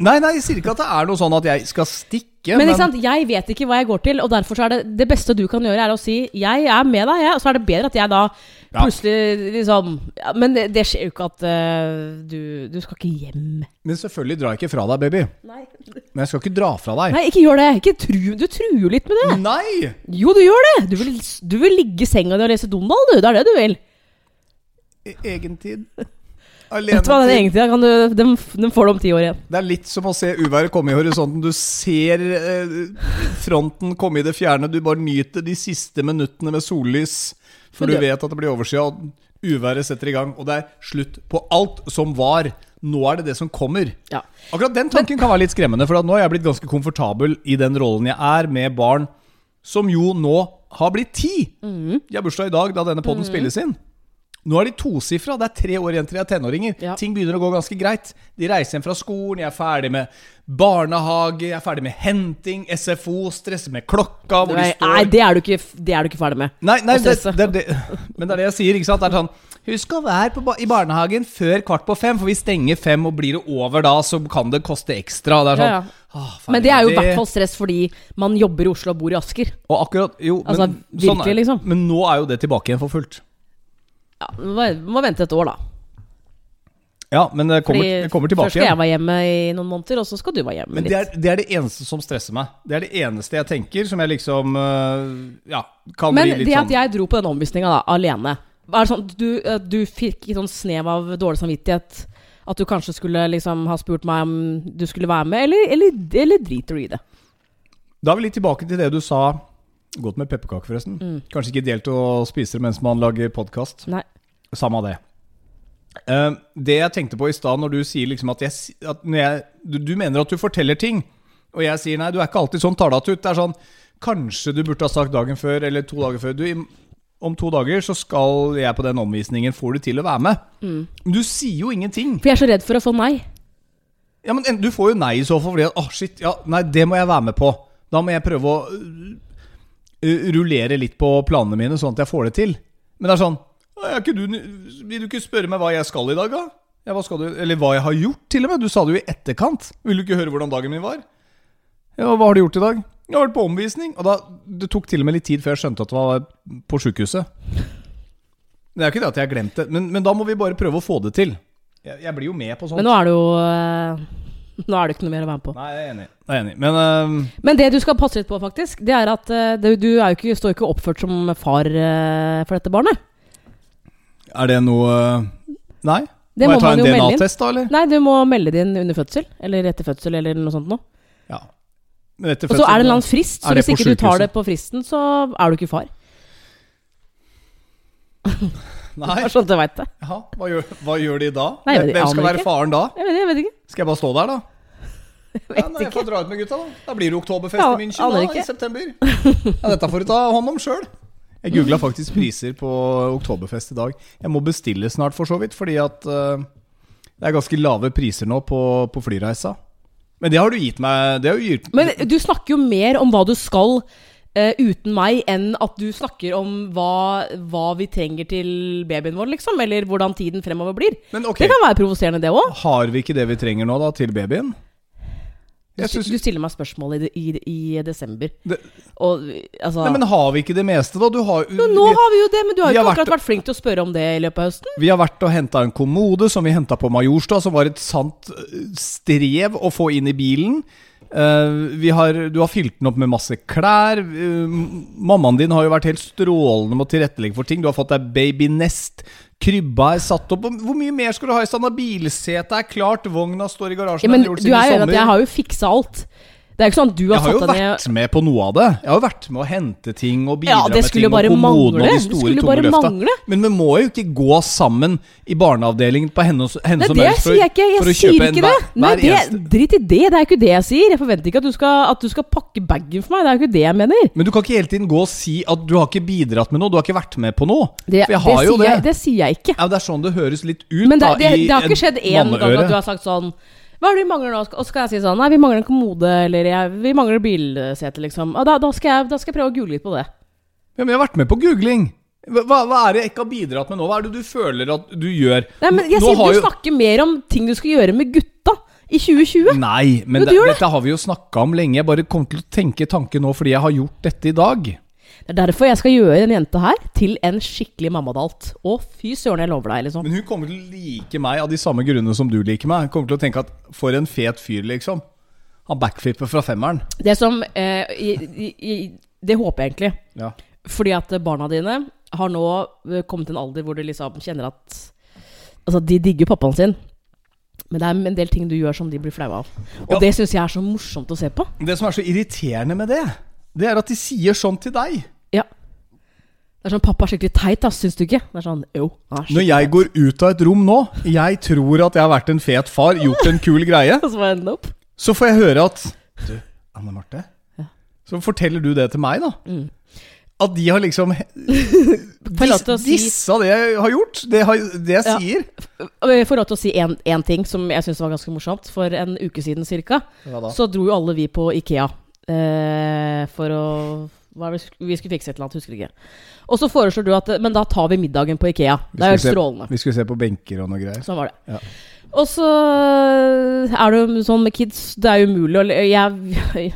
Nei, nei, jeg sier ikke at det er noe sånn at jeg skal stikke. Men ikke sant, jeg vet ikke hva jeg går til, og derfor så er det det beste du kan gjøre, er å si 'jeg er med deg', jeg. Og så er det bedre at jeg da plutselig liksom ja, Men det, det skjer jo ikke at uh, du, du skal ikke hjem. Men selvfølgelig drar jeg ikke fra deg, baby. Nei, Men jeg skal ikke dra fra deg. Nei ikke gjør det. Ikke tru, du truer litt med det. Nei! Jo, du gjør det. Du vil, du vil ligge i senga di og lese Donald, du. Det er det du vil. E- Egentid. <laughs> Vet du hva, den egentida kan du Den, den får du om ti år igjen. Det er litt som å se uværet komme i horisonten. Du ser eh, fronten komme i det fjerne. Du bare nyter de siste minuttene med sollys. For du vet at det blir overskya, og uværet setter i gang. Og det er slutt på alt som var. Nå er det det som kommer. Ja. Akkurat den tanken kan være litt skremmende, for nå har jeg blitt ganske komfortabel i den rollen jeg er med barn som jo nå har blitt ti. Mm. De har bursdag i dag, da denne podden spilles inn. Nå er de tosifra. Det er tre år igjen til de er tenåringer. Ja. Ting begynner å gå ganske greit. De reiser hjem fra skolen, jeg er ferdig med barnehage, jeg er ferdig med henting, SFO, stresser med klokka hvor de Nei, står nei, det er, du ikke, det er du ikke ferdig med. Nei, nei det, det, det, men det er det jeg sier. ikke sant? Det er sånn Husk å være på, i barnehagen før kvart på fem, for vi stenger fem, og blir det over da, så kan det koste ekstra. Det sånn, Ja, ja. Ah, ferdig Men det er jo i hvert fall stress fordi man jobber i Oslo og bor i Asker. Og akkurat, jo, Altså, men, sånn virkelig, er- liksom. Men nå er jo det tilbake igjen for fullt. Ja, må, må vente et år, da. Ja, men det kommer, det kommer Først skal jeg være hjemme i noen måneder, og så skal du være hjemme Men litt. det er, det er det eneste som stresser meg. Det er det eneste jeg tenker som jeg liksom øh, Ja, kan Men bli litt sånn Men det sånn at jeg dro på den omvisninga da, alene Er det sånn du, du fikk et sånn snev av dårlig samvittighet? At du kanskje skulle liksom ha spurt meg om du skulle være med, eller, eller, eller driter du i det? Da er vi litt tilbake til det du sa. Godt med pepperkaker, forresten. Mm. Kanskje ikke ideelt å spise det mens man lager podkast. Samme av det. Uh, det jeg tenkte på i stad, når du sier liksom at, jeg, at når jeg, du, du mener at du forteller ting, og jeg sier nei, du er ikke alltid sånn talatut. ut. Det er sånn Kanskje du burde ha sagt dagen før, eller to dager før. Du, om to dager så skal jeg på den omvisningen. Får du til å være med? Mm. Men du sier jo ingenting. For jeg er så redd for å få nei. Ja, men Du får jo nei i så fall, fordi at oh, shit, ja, nei, det må jeg være med på. Da må jeg prøve å rullere litt på planene mine, sånn at jeg får det til. Men det er sånn er du, Vil du ikke spørre meg hva jeg skal i dag, da? Ja, hva skal du, eller hva jeg har gjort, til og med. Du sa det jo i etterkant. Vil du ikke høre hvordan dagen min var? Ja, hva har du gjort i dag? Jeg har vært på omvisning. Og da, Det tok til og med litt tid før jeg skjønte at det var på sjukehuset. Det er jo ikke det at jeg har glemt det, men, men da må vi bare prøve å få det til. Jeg, jeg blir jo med på sånt. Men nå er det jo øh, <laughs> Nå er det ikke noe mer å være med på. Nei, jeg er enig. Jeg er enig. Men uh, Men det du skal passe litt på, faktisk, det er at uh, det, du er jo ikke, står jo ikke oppført som far uh, for dette barnet. er det noe Nei? Det må må jeg ta en. DNA-test, da, eller? Nei, du må melde det inn under fødsel. Eller etter fødsel, eller noe sånt noe. Ja. Men etter Og så er det en eller annen frist, så hvis ikke du tar det på fristen, så er du ikke far. <laughs> Nei. Bare sånn at du veit det. Ja, hva gjør, hva gjør de da? Nei, jeg vet- Hvem skal være ikke. faren da? Jeg vet, jeg vet ikke. Skal jeg bare stå der, da? Jeg Ja, vet nei, jeg får dra ut med gutta, da. Da blir det oktoberfest Ja, i München da, ikke. i september. Ja, dette får du ta hånd om sjøl. Jeg googla faktisk priser på oktoberfest i dag. Jeg må bestille snart, for så vidt, fordi at uh, det er ganske lave priser nå på, på flyreisa. Men det har du gitt meg du gitt, Men du snakker jo mer om hva du skal eh, uten meg, enn at du snakker om hva, hva vi trenger til babyen vår, liksom. Eller hvordan tiden fremover blir. Men ok, Det kan være provoserende, det òg. har vi ikke det vi trenger nå, da, til babyen? Du, synes- du stiller meg spørsmål i, i, i desember. Det- Og altså Nei, men har vi ikke det meste, da? Du har, nå, Nå vi, har vi jo det, men du har jo ikke vært- akkurat vært flink til å spørre om det i løpet av høsten. vi har vært og henta en kommode som vi henta på Majorstad, som var et sant øh, strev å få inn i bilen. Eh, vi har, du har fylt den opp med masse klær. Uh, mammaen din har jo vært helt strålende med å tilrettelegge for ting. Du har fått deg babynest, Krybba er satt opp. Hvor mye mer skal du ha i stand? Bilsetet er klart, vogna står i garasjen. Ja, men du er jo enig at jeg har jo fiksa alt. Det er ikke sånn at du har Jeg har jo satt deg ned vært med på noe av det. Jeg har jo vært med å hente ting og bidra Ja, med ting. og kommoden mangle. og de store, skulle tunge løfta. Men vi må jo ikke gå sammen i barneavdelingen på henne, henne som helst for, jeg ikke. for å kjøpe en hver, Nei, det. eneste. Drit i det. Det er ikke det jeg sier. Jeg forventer ikke at du skal, at du skal pakke bagen for meg. Det er jo ikke det jeg mener. Men du kan ikke hele tiden gå og si at du har ikke bidratt med noe. Du har ikke vært med på noe. Det, For jeg har det, jo sier det. Jeg, det sier jeg ikke. Ja, det er sånn det høres litt ut Men det, da, det, det har ikke skjedd én gang at du har sagt sånn Hva er det vi mangler nå? Og så skal jeg si sånn Nei, vi mangler en kommode, eller jeg, vi mangler bilsete, liksom. Da, da, skal jeg, da skal jeg prøve å google litt på det. Ja, men jeg har vært med på googling. Hva, hva er det jeg ikke har bidratt med nå? Hva er det du føler at du gjør? Nei, men jeg sier Du jo- snakker mer om ting du skal gjøre med gutta i 2020. Nei, men det, det. dette har vi jo snakka om lenge. Jeg bare kommer til å tenke tanken nå fordi jeg har gjort dette i dag. Det er derfor jeg skal gjøre den jenta her til en skikkelig mammadalt. Å, fy søren, jeg lover deg, liksom. Men hun kommer til å like meg av de samme grunnene som du liker meg. Hun kommer til å tenke at for en fet fyr, liksom. Han backflipper fra femmeren. Det som eh, i, i, i, Det håper jeg egentlig. Ja. Fordi at barna dine har nå eh, kommet til en alder hvor de liksom kjenner at Altså, de digger pappaen sin. Men det er en del ting du gjør som de blir flaue av. Og Ja. det syns jeg er så morsomt å se på. Det som er så irriterende med det, det er at de sier sånn til deg. Ja. Det er sånn Pappa er skikkelig teit, ass, syns du ikke? Det er sånn, jo er Når jeg går ut av et rom nå, jeg tror at jeg har vært en fet far, gjort en kul greie, <laughs> Og så var jeg opp. så får jeg høre at Du, Anne Marte. Ja. Så forteller du det til meg, da. Mm. At de har liksom <laughs> Får jeg lov til å si Dissa det jeg har gjort. Det, har, det jeg Ja. sier. Jeg får lov til å si én ting som jeg syns var ganske morsomt. For en uke siden cirka, Hva da? så dro jo alle vi på Ikea eh, for å vi Vi skulle fikse et eller annet, husker ikke. Og så foreslår du at Men da tar vi middagen på Ikea. Det er jo se- strålende. Vi skulle se på benker og noe greier. Sånn var det. Ja. Og så er det jo sånn med kids Det er umulig å Jeg,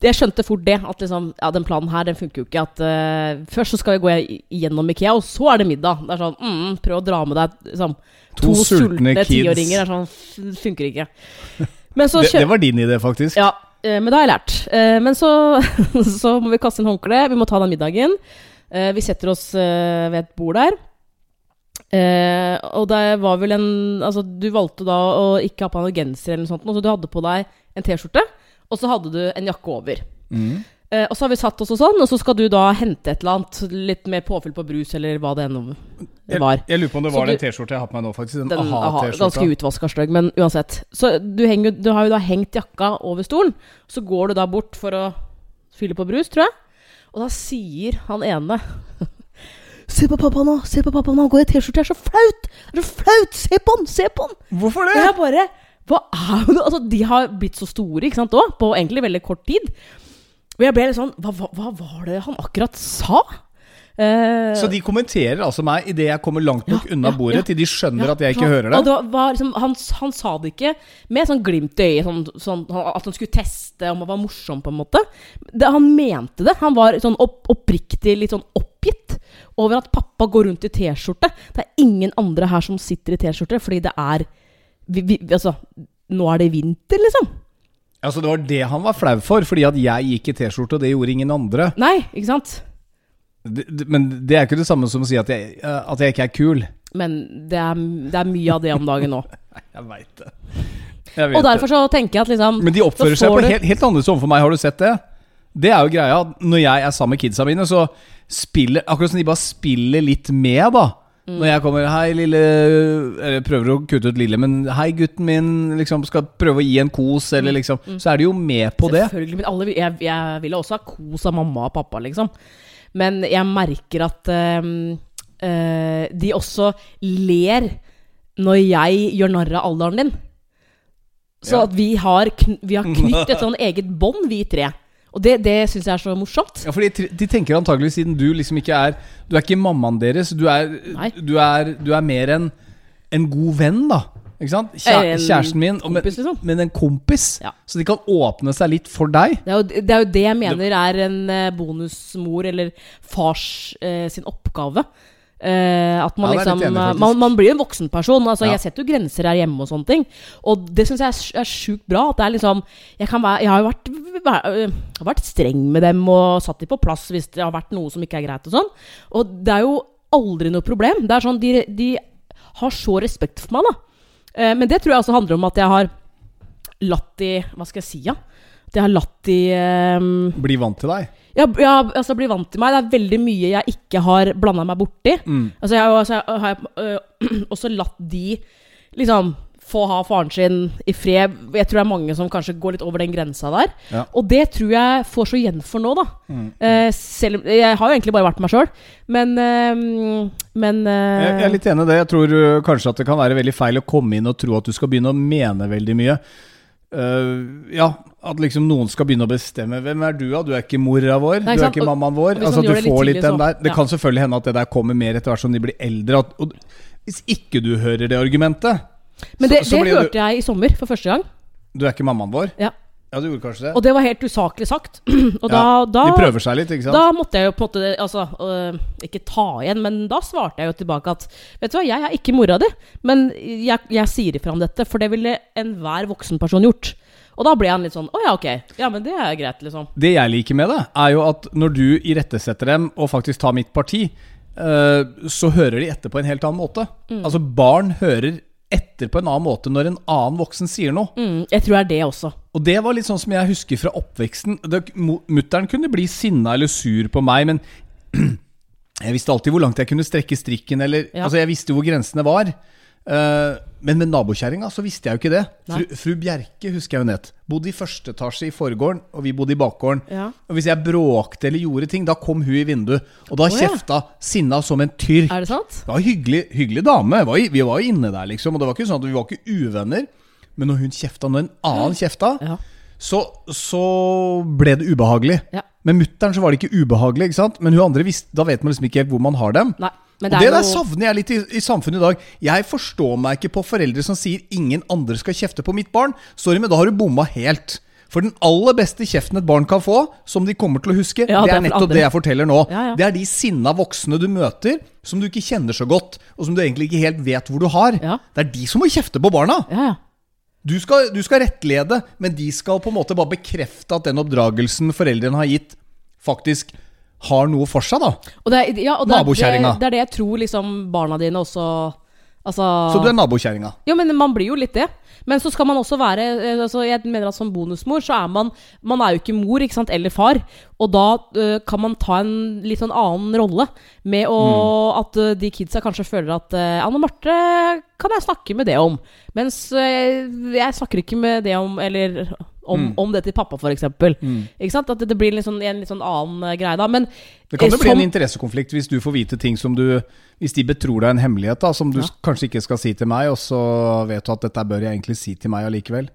jeg skjønte fort det. At liksom Ja, den planen her, den funker jo ikke. At uh, først så skal vi gå gjennom Ikea, og så er det middag. Det er sånn mm, Prøv å dra med deg liksom, To sultne kids. tiåringer. Det er sånn Funker ikke. <laughs> Men så Det, det var din idé, faktisk. Ja, eh, men det har jeg lært. Eh, Men så, <laughs> så må vi kaste inn håndkle. Vi må ta den middagen. Eh, Vi setter oss eh, ved et bord der. Eh, og det var vel en Altså, du valgte da å ikke ha på deg noe genser eller noe sånt, så du hadde på deg en T-skjorte, og så hadde du en jakke over. Mm. Eh, og så har vi satt oss og sånn, og så skal du da hente et eller annet, litt mer påfyll på brus, eller hva det enn Jeg, var. jeg lurer på om det var du- den T-skjorta jeg har på meg nå, faktisk. Den, Den aha, aha-T-skjorta. ganske utvaska stygg, men uansett. Så du, henger, du har jo da hengt jakka over stolen, så går du da bort for å fylle på brus, tror jeg. Og da sier han ene <laughs> Se på pappa nå! Se på pappa nå! Han går i T-skjorte! Det er så flaut! Det er så flaut! Se på han! Se på han! Hvorfor Og det? jeg bare Hva er det? Altså, de har blitt så store, ikke sant, òg, på egentlig veldig kort tid. Og jeg ble litt sånn hva, hva, hva var det han akkurat sa? Eh, Så de kommenterer altså meg idet jeg kommer langt nok Ja, unna bordet, ja. til de skjønner Ja, at jeg ikke han, hører det? det var liksom, han, han sa det ikke med sånn glimt i øyet, sånn, sånn, at han skulle teste om han var morsom, på en måte. Det, han mente det. Han var sånn opp, oppriktig litt sånn oppgitt over at pappa går rundt i T-skjorte. Det er ingen andre her som sitter i T-skjorte, fordi det er vi, vi, Altså, nå er det vinter, liksom. Altså Det var det han var flau for, fordi at jeg gikk i T-skjorte, og det gjorde ingen andre. Nei, ikke sant? Men det er ikke det samme som å si at jeg, eh, at jeg ikke er kul. Men det er, det er mye av det om dagen nå. <laughs> Jeg veit det. Jeg vet Og derfor så tenker jeg at liksom. Men de oppfører seg på helt, helt annerledes overfor meg. Har du sett det? Det er jo greia. Når jeg er sammen med kidsa mine, så spiller Akkurat som de bare spiller litt med, da. Mm. Når jeg kommer 'Hei, lille Eller prøver å kutte ut lille, men 'Hei, gutten min', liksom skal prøve å gi en kos, eller Mm. liksom Så er de jo med på det. Selvfølgelig, men alle, jeg, jeg ville også ha kos av mamma og pappa, liksom. Men jeg merker at øh, øh, de også ler når jeg gjør narr av alderen din. Så Ja. at vi har, vi har knytt et <laughs> sånn eget bånd, vi tre. Og det, det syns jeg er så morsomt. Ja, fordi de- De tenker antagelig siden du liksom ikke er Du er ikke mammaen deres. Du er, du er, du er mer en, en god venn, da. Ikke sant? Kjæ, En kjæresten min, og men, kompis, liksom. men en kompis. Ja. Så de kan åpne seg litt for deg. Det er, jo, det er jo det jeg mener er en eh, bonusmor eller fars eh, sin oppgave. Eh, at man Ja, liksom enig eh, man, man blir en voksen person. Altså, Ja. Jeg setter jo grenser her hjemme og sånne ting. Og det syns jeg er, er sjukt bra. At det er liksom Jeg, kan være, jeg har jo vært, væ- øh, vært streng med dem og satt dem på plass hvis det har vært noe som ikke er greit og sånn. Og det er jo aldri noe problem. Det er sånn, De, de har så respekt for meg, da. Uh, men det tror jeg også handler om at jeg har latt de Hva skal jeg si, ja? Jeg har latt de eh, Bli vant til deg. ja, ja, altså bli vant til meg. Det er veldig mye jeg ikke har blanda meg borti. Mm. Altså, jeg, altså, jeg har øh, <clears throat> også latt de liksom få ha faren sin i fred. Jeg tror det er mange som kanskje går litt over den grensa der. Ja. Og det tror jeg får så igjen for nå, da. Mm. Eh, selv, jeg har jo egentlig bare vært meg sjøl, men eh, Men eh, Jeg, jeg er litt enig i det. Jeg tror uh, kanskje at det kan være veldig feil å komme inn og tro at du skal begynne å mene veldig mye. Uh, ja, at liksom noen skal begynne å bestemme. Hvem er du, da? Du er ikke mora vår. Nei, du er ikke mammaen vår. Altså, du får litt tidlig, den der. Det ja. kan selvfølgelig hende at det der kommer mer etter hvert som de blir eldre. At, og, hvis ikke du hører det argumentet Men det, så det blir du- hørte jeg i sommer for første gang. Du er ikke mammaen vår? Ja. Ja, du gjorde kanskje det? Og det var helt usaklig sagt. <clears throat> og da, ja, da de prøver seg litt, ikke sant? Da måtte jeg jo på en måte Altså, øh, ikke ta igjen, men da svarte jeg jo tilbake at Vet du hva, jeg er ikke mora di, men jeg, jeg sier ifra om dette, for det ville enhver voksen person gjort. Og da ble han litt sånn Å ja, ok. Ja, men det er greit, liksom. Det jeg liker med det, er jo at når du irettesetter dem og faktisk tar mitt parti, eh, så hører de etter på en helt annen måte. Mm. Altså Barn hører etter på en annen måte når en annen voksen sier noe. Mm, jeg tror det er det også. Og det var litt sånn som jeg husker fra oppveksten. Mutter'n kunne bli sinna eller sur på meg, men <clears throat> jeg visste alltid hvor langt jeg kunne strekke strikken. Eller, Ja. Altså Jeg visste hvor grensene var. Eh, men med nabokjerringa så visste jeg jo ikke det. Fru, fru Bjerke husker jeg hun het. Bodde i første etasje i forgården, og vi bodde i bakgården. Ja. Og hvis jeg bråkte eller gjorde ting, da kom hun i vinduet. Og da ja. kjefta sinna som en tyrk. Er det sant? Det var en hyggelig, hyggelig dame. Var i- Vi var jo inne der, liksom. Og det var ikke sånn at vi var ikke uvenner. Men når hun kjefta, når en annen kjefta, Ja. så, så ble det ubehagelig. Ja. Med mutter'n så var det ikke ubehagelig, ikke sant? men hun andre visste, da vet man liksom ikke helt hvor man har dem. Nei. Men og det det er der noe savner jeg litt i, i samfunnet i dag. Jeg forstår meg ikke på foreldre som sier 'ingen andre skal kjefte på mitt barn'. Sorry, men da har du bomma helt. For den aller beste kjeften et barn kan få, som de kommer til å huske, Ja, det det er nettopp det jeg forteller nå. Ja, ja. Det er de sinna voksne du møter, som du ikke kjenner så godt, og som du egentlig ikke helt vet hvor du har. Det er de som må kjefte på barna. Ja, ja. Du skal, du skal rettlede, men de skal på en måte bare bekrefte at den oppdragelsen foreldrene har gitt, faktisk har noe for seg, da. Og det er, ja, og det, er, det, det er det jeg tror liksom barna dine også Altså Så du er nabokjerringa. Jo, men man blir jo litt det. Men så skal man også være eh, altså Jeg mener at som bonusmor så er man Man er jo ikke mor ikke sant, eller far. Og da eh, kan man ta en litt sånn annen rolle med å At eh, de kidsa kanskje føler at eh, Anne Marte kan jeg snakke med det om. Mens eh, jeg snakker ikke med det om Eller om, Mm. om det til pappa, f.eks. Ikke sant? At det, blir litt sånn, en litt sånn annen eh, greie da. Men Det kan eh, jo bli en interessekonflikt hvis du får vite ting som du Hvis de betror deg en hemmelighet da som du Ja. kanskje ikke skal si til meg, og så vet du at dette bør jeg egentlig si til meg allikevel.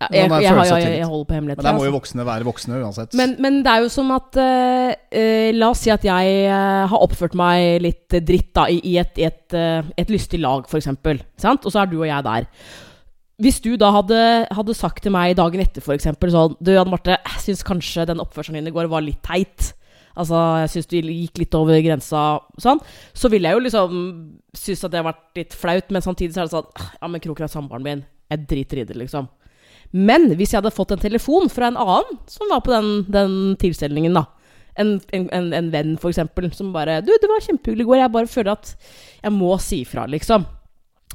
Ja, Sånn jeg, jeg, jeg, jeg, holder på hemmeligheter. Men der må altså. jo voksne være voksne uansett. Men, men det er jo som at uh, uh, La oss si at jeg uh, har oppført meg litt eh, dritt da, i, i et, et, eh, et lystig lag, f.eks. Og så er du og jeg der. Hvis du da hadde, hadde sagt til meg dagen etter eksempel, sånn Du, Anne Marte, jeg syns kanskje den oppførselen din i går var litt teit. Altså, jeg syns du gikk litt over grensa, sånn. Så ville jeg jo liksom synes at det har vært litt flaut, men samtidig så er det sånn Ja, men Kroker er samboeren min. Jeg driter i det, liksom. Men hvis jeg hadde fått en telefon fra en annen som var på den, den tilstelningen, da en, en, en, en venn, eksempel, som bare 'Du, det var kjempehyggelig i går. Jeg bare føler at jeg må si fra', liksom.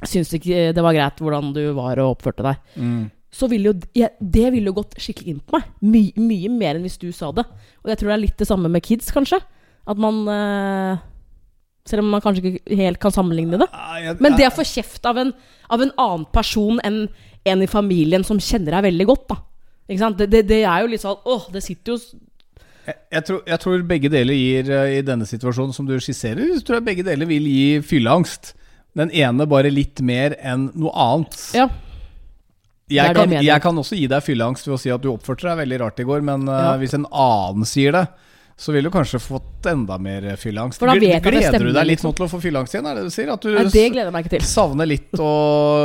Syns ikke det var greit hvordan du var og oppførte deg. mm. Så ville jo ja, Det ville jo gått skikkelig inn på meg. My, mye mer enn hvis du sa det. Og jeg tror det er litt det samme med kids, kanskje. At man uh, Selv om man kanskje ikke helt kan sammenligne det. Men det å få kjeft av en, av en annen person enn en i familien som kjenner deg veldig godt, da. Ikke sant? Det, det, det er jo litt sånn Åh, det sitter jo Jeg, jeg, tror, jeg tror begge deler gir eh, I denne situasjonen som du skisserer, så tror jeg begge deler vil gi fylleangst. Den ene bare litt mer enn noe annet. Ja. Jeg kan, jeg kan også gi deg fylleangst ved å si at du oppførte deg veldig rart i går, men ja. uh, hvis en annen sier det, så ville du kanskje fått enda mer fylleangst. Gleder du deg litt liksom. nå til å få fylleangst igjen? Er det du sier? At du ja, savner litt å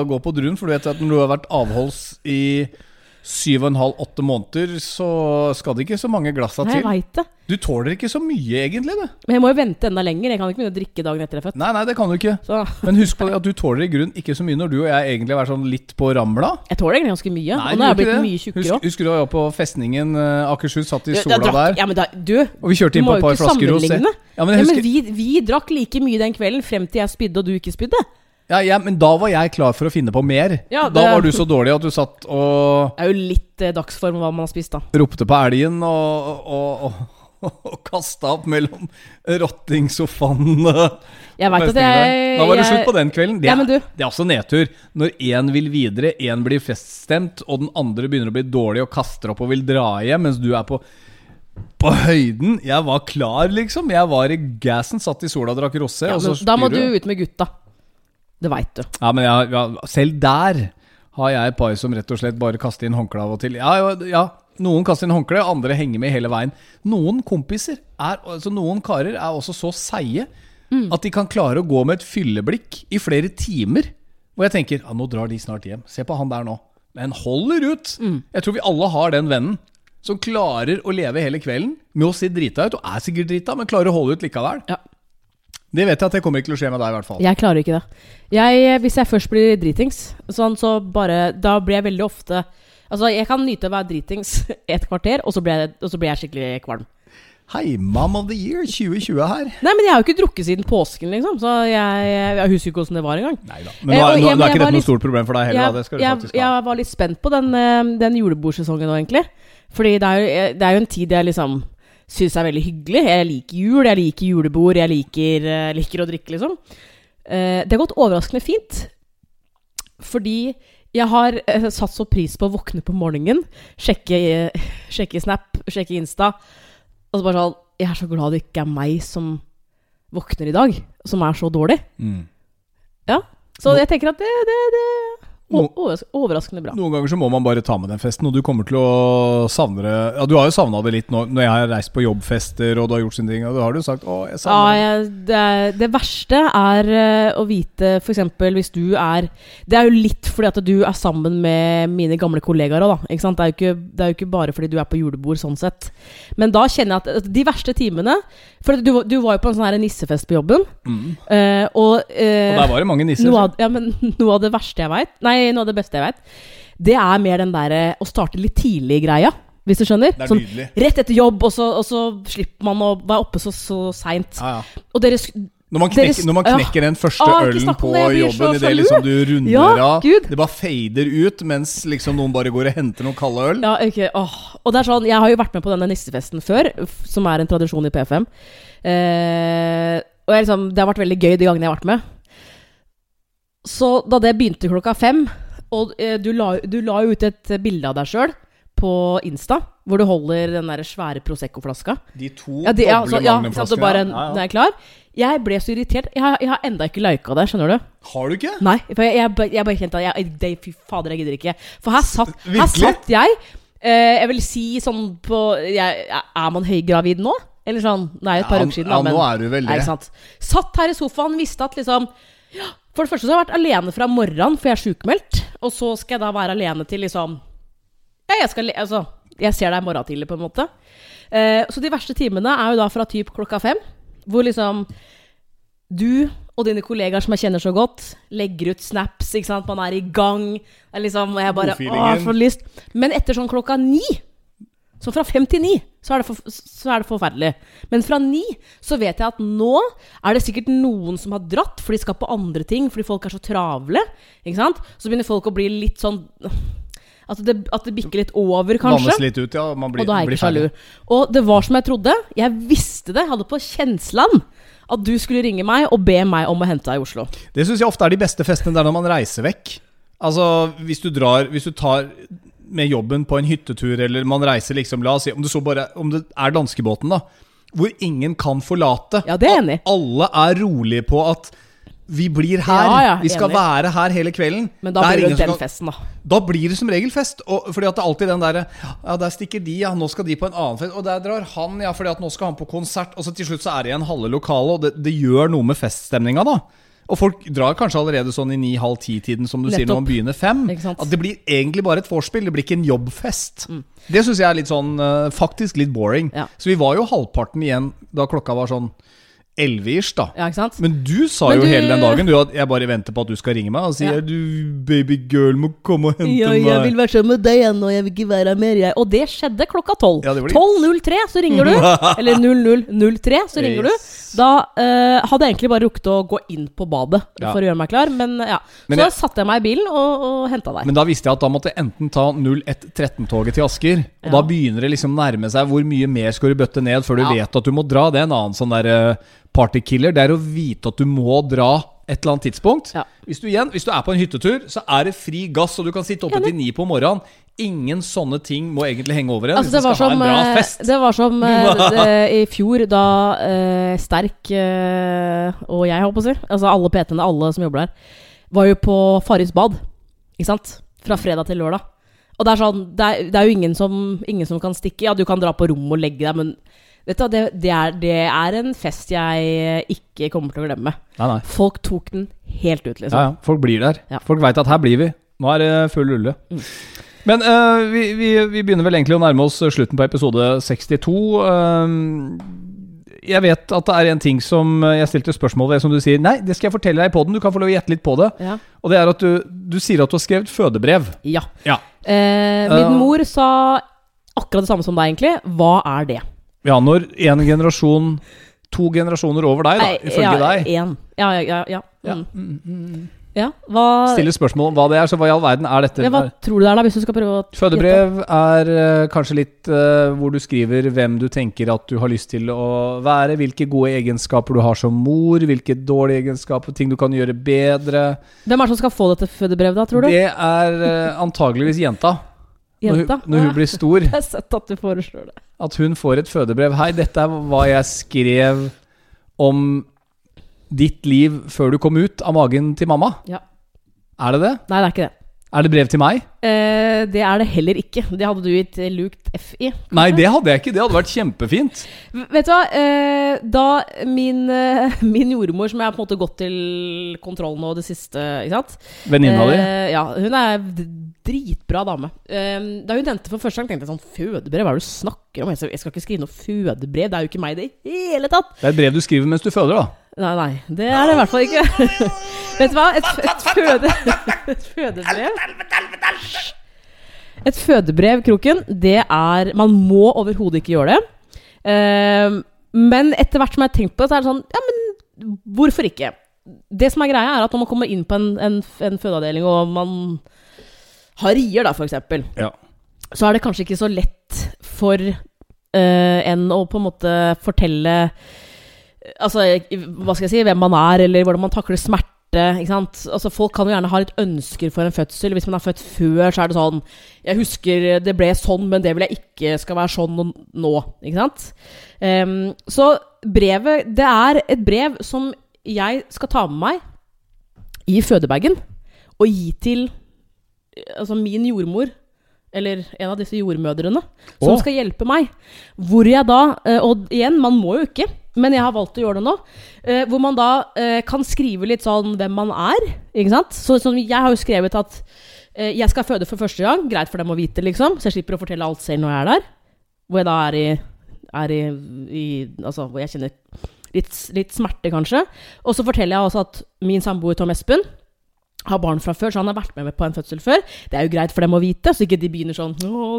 gå på drun? For du vet at når du har vært avholds i syv og en halv, åtte måneder, så skal det ikke så mange glassa Nei, jeg vet det. Du tåler ikke så mye, egentlig. det Men jeg må jo vente enda lenger. Jeg kan ikke begynne å drikke dagen etter jeg er født. Nei, nei, det kan du ikke. Så Men husk på det at du tåler i grunn ikke så mye når du og jeg egentlig er sånn litt på ramla. jeg tåler egentlig ganske mye. Nei, og nå er jeg blitt ikke mye det. tjukkere òg. husker du da jeg var på festningen eh, Akershus, satt i sola der? Ja, men da, du, Og vi kjørte inn på et par flasker rosé. Ja, men Ja, men vi, vi drakk like mye den kvelden frem til jeg spydde og du ikke spydde. Ja, ja, men da var jeg klar for å finne på mer. Ja, Da var du så dårlig at du satt og Det er jo litt eh, dagsform hva man har spist, da. ropte på elgen og, og, og, og kasta opp mellom rottingsofaen. Jeg vet at jeg Da var det jeg- slutt på den kvelden. Det, Ja, er- det er også nedtur. Når én vil videre, én blir feststemt, og den andre begynner å bli dårlig og kaster opp og vil dra hjem, mens du er på på høyden. Jeg var klar, liksom. Jeg var i gassen, satt i sola og drakk rosé. Ja, og da må du ut med gutta. Det veit du. Ja, men jeg, ja, selv der har jeg et par som rett og slett bare kaster inn håndkle av og til. Ja, ja, noen kaster inn håndkle, andre henger med hele veien. Noen kompiser, er, altså noen karer, er også så seige at de kan klare å gå med et fylleblikk i flere timer. Og jeg tenker ja, nå drar de snart hjem. Se på han der nå. Men holder ut. Jeg tror vi alle har den vennen som klarer å leve hele kvelden med å se drita ut, og er sikkert drita, men klarer å holde ut likevel. Ja. Det vet jeg at det kommer ikke til å skje med deg, i hvert fall. Jeg klarer ikke det. Jeg, hvis jeg først blir dritings, sånn, så bare Da blir jeg veldig ofte Altså, jeg kan nyte å være dritings <laughs> et kvarter, og så blir jeg, så blir jeg skikkelig kvalm. Hei, Mom of the Year 2020 her. Nei, men jeg har jo ikke drukket siden påsken, liksom, så jeg, jeg husker ikke åssen det var engang. Neida. Men nå Eh, nå, jeg- nå er ikke dette noe stort problem for deg heller. Jeg, jeg, jeg var litt spent på den, eh, den julebordsesongen nå, egentlig. Fordi det er, jo, eh, det er jo en tid jeg liksom syns er veldig hyggelig. Jeg liker jul, jeg liker julebord, jeg liker, eh, liker å drikke, liksom. Eh, Det har gått overraskende fint. Fordi jeg har eh, satt så pris på å våkne på morgenen, sjekke, <laughs> sjekke Snap, sjekke Insta, og så bare sånn Jeg er så glad det ikke er meg som våkner i dag, som er så dårlig. Mm. Ja. Så jeg tenker at det, det, det Overraskende bra. Noen ganger så må man bare ta med den festen, og du kommer til å savne det. Ja, Du har jo savna det litt nå, når jeg har reist på jobbfester og du har gjort sine ting. Og da har du sagt 'Å, jeg savner det'. jeg, det, det verste er eh, å vite f.eks. hvis du er Det er jo litt fordi at du er sammen med mine gamle kollegaer òg, da. Ikke sant? Det, er ikke, det er jo ikke bare fordi du er på julebord, sånn sett. Men da kjenner jeg at de verste timene For du, du var jo på en sånn her nissefest på jobben, Mm. eh, og, eh, Og der var det mange nisser. noe, av, ja, men, <laughs> noe av det verste jeg veit Nei, noe av det beste jeg veit, det er mer den derre å starte litt tidlig-greia. Hvis du skjønner? Det er Sånn nydelig. rett etter jobb, og så, og så slipper man å være oppe så, så seint. Ja, ja. Og dere Når man, knekker, når man ja. den første Ah, ølen på det, jobben idet liksom du runder Ja, av Gud. Det bare fader ut mens liksom noen bare går og henter noen kalde øl. Ja, okay. åh. Og det er sånn, Jeg har jo vært med på denne nissefesten før, som er en tradisjon i PFM. Eh, og jeg, liksom, det har vært veldig gøy de gangene jeg har vært med. Så da det begynte klokka fem, og eh, du, la, du la ut et bilde av deg sjøl på Insta, hvor du holder den der svære Prosecco-flaska. De to Ja, de, ja, så, ja, så bare, ja, ja. Er klar. Jeg ble så irritert. Jeg har, jeg har enda ikke lika det, skjønner du. Har du ikke? Nei, for jeg, jeg, jeg bare kjente at jeg, det, Fy fader, jeg gidder ikke. For her satt, her satt jeg eh, Jeg vil si sånn på Er man høygravid nå? Eller sånn Det er jo et par Ja, uker siden, ja, da, men nå er du vel det. Satt her i sofaen, visste at liksom ja, For det første så har jeg vært alene fra morgenen, for jeg er sjukmeldt. Og så skal jeg da være alene til liksom Ja, jeg skal Altså, jeg ser deg i morgen tidlig, på en måte. Eh, så de verste timene er jo da fra typ klokka fem, hvor liksom du og dine kollegaer som jeg kjenner så godt, legger ut snaps, ikke sant. Man er i gang. Det er liksom, og jeg bare Å, får lyst. Men etter sånn klokka ni, så fra fem til ni, så er, det for, så er det forferdelig. Men fra ni så vet jeg at nå er det sikkert noen som har dratt, for de skal på andre ting, fordi folk er så travle. Ikke sant? Så begynner folk å bli litt sånn At det, at det bikker litt over, kanskje. Vannes litt ut, ja. Man blir, Og da er jeg ikke sjalu. Og det var som jeg trodde. Jeg visste det. Jeg hadde på kjenslen at du skulle ringe meg og be meg om å hente deg i Oslo. Det syns jeg ofte er de beste festene. Det er når man reiser vekk. Altså, hvis du drar Hvis du tar med jobben på en hyttetur, eller man reiser liksom La oss si om det så bare Om det er danskebåten, da. Hvor ingen kan forlate. Ja, det er enig. Alle er rolige på at vi blir her. Ja, ja, vi skal enig. være her hele kvelden. Men da blir det den skal... festen, da. Da blir det som regel fest. Og, fordi at det er alltid den derre Ja, der stikker de, ja. Nå skal de på en annen fest. Og der drar han, ja. Fordi at nå skal han på konsert. Og så til slutt så er det igjen halve lokalet, og det, det gjør noe med feststemninga, da. Og folk drar kanskje allerede sånn i ni-halv ti-tiden, som du sier, når man begynner fem. Mm. At det blir egentlig bare et vorspiel, det blir ikke en jobbfest. Det syns jeg er litt sånn eh, faktisk litt boring. Ja. Så vi var jo halvparten igjen da klokka var sånn elleve-ish, da. Ja, ikke sant? Men du sa Men jo du- hele den dagen du, at jeg bare venter på at du skal ringe meg og si Ja. du babygirl må komme og hente meg. «Jeg vil være sammen med deg igjen, og jeg vil ikke være mer, jeg. Og det skjedde klokka tolv. Ja, det var 12.03 så ringer du. <laughs> Eller 00.03 så ringer du. Da uh, hadde jeg egentlig bare rukket å gå inn på badet Ja. for å gjøre meg klar, men ja. Men så jeg- satte jeg meg i bilen og, og henta deg. Men da visste jeg at da måtte jeg enten ta 0113-toget til Asker, og da begynner det liksom nærme seg hvor mye mer skal du bøtte ned før du Ja. vet at du må dra. Det er en annen sånn der eh, partykiller. Det er å vite at du må dra et eller annet tidspunkt. Ja. Hvis, du igjen, hvis du er på en hyttetur, så er det fri gass, og du kan sitte oppe til ni på morgenen. Ingen sånne ting må egentlig henge over en Altså, hvis det, du var skal som, ha en bra eh, fest. det var som eh, det- i fjor, da eh, Sterk eh, og jeg, holdt på å si, altså alle PT-ene, alle som jobber der, var jo på Farris bad. Ikke sant? Fra fredag til lørdag. Og det er sånn, det er, det er jo ingen som, ingen som kan stikke. Ja, du kan dra på rommet og legge deg, men vet du, det, det, er, det er en fest jeg ikke kommer til å glemme. Nei, nei. Folk tok den helt ut, liksom. Ja, ja. Folk blir der. Ja. Folk veit at her blir vi. Nå er det full rulle. Mm. Men uh, vi, vi, vi begynner vel egentlig å nærme oss slutten på episode 62. Uh, jeg vet at det er en ting som jeg stilte spørsmål ved, som du sier Nei, det skal jeg fortelle deg i poden. Du kan få lov å gjette litt på det. Ja. Og det er at du, du sier at du har skrevet fødebrev. ja. Ja. Uh, min mor sa akkurat det samme som deg, egentlig. Hva er det? Ja, når en generasjon To generasjoner over deg, da, ifølge ja, deg, En. Ja, ja, ja. ja. Ja. Mm. ja. Hva, stiller spørsmål om hva det er. Så hva i all verden er dette? ja, hva tror du det er, da, hvis du skal prøve å? Fødebrev er uh, kanskje litt uh, hvor du skriver hvem du tenker at du har lyst til å være, hvilke gode egenskaper du har som mor, Hvilke dårlige egenskaper, ting du kan gjøre bedre. Hvem er det som skal få dette fødebrevet, da, tror du? Det er uh, antageligvis jenta. Jenta? Når hun, når hun blir stor. Jeg har sett at du foreslår det. At hun får et fødebrev. Hei, dette er hva jeg skrev om ditt liv før du kom ut av magen til mamma. Ja. Er det det? Nei, det er ikke det. Er det brev til meg? Eh, det er det heller ikke. Det hadde du gitt eh, lukt F i. Nei, det hadde jeg ikke. Det hadde vært kjempefint. Vet du hva? Eh, da min, eh, <laughs> min jordmor, som jeg har på en måte gått til kontroll nå det siste ikke sant? Venninna di. Eh, ja, hun er dritbra dame. Eh, da hun nevnte for første gang, tenkte jeg sånn Fødebrev, hva er det du snakker om? Jeg skal- ikke skrive noe fødebrev, det er jo ikke meg i det hele tatt. Det er et brev du skriver mens du føder, da. Nei, nei, det er det i hvert fall ikke. <laughs> Vet du hva? Et, et, føde, et fødebrev Et fødebrev, Kroken, det er Man må overhodet ikke gjøre det. Eh, men etter hvert som jeg har tenkt på det, så er det sånn Ja, men hvorfor ikke? Det som er greia, er at når man kommer inn på en, en, en fødeavdeling, og man har rier, da, eksempel, Ja. så er det kanskje ikke så lett for uh, en å på en måte fortelle Altså, hva skal jeg si, hvem man er, eller hvordan man takler smerte. Altså, folk kan jo gjerne ha litt ønsker for en fødsel. Hvis man er født før, så er det sånn Jeg husker det ble sånn, men det vil jeg ikke skal være sånn nå. Ikke sant? Um, så brevet Det er et brev som jeg skal ta med meg i fødebagen og gi til altså min jordmor, eller en av disse jordmødrene, som oh. skal hjelpe meg. Hvor jeg da, eh, og igjen, man må jo ikke, men jeg har valgt å gjøre det nå, eh, hvor man da eh, kan skrive litt sånn hvem man er, ikke sant? Så så jeg har jo skrevet at jeg skal føde for første gang, greit for dem å vite, liksom, så jeg slipper å fortelle alt selv når jeg er der. Hvor jeg da er i, er i, i Altså, hvor jeg kjenner litt, litt smerte, kanskje. Og så forteller jeg også at min samboer Tom Espen har barn fra før, så han har vært med på en fødsel før. Det er jo greit for dem å vite, så ikke de begynner sånn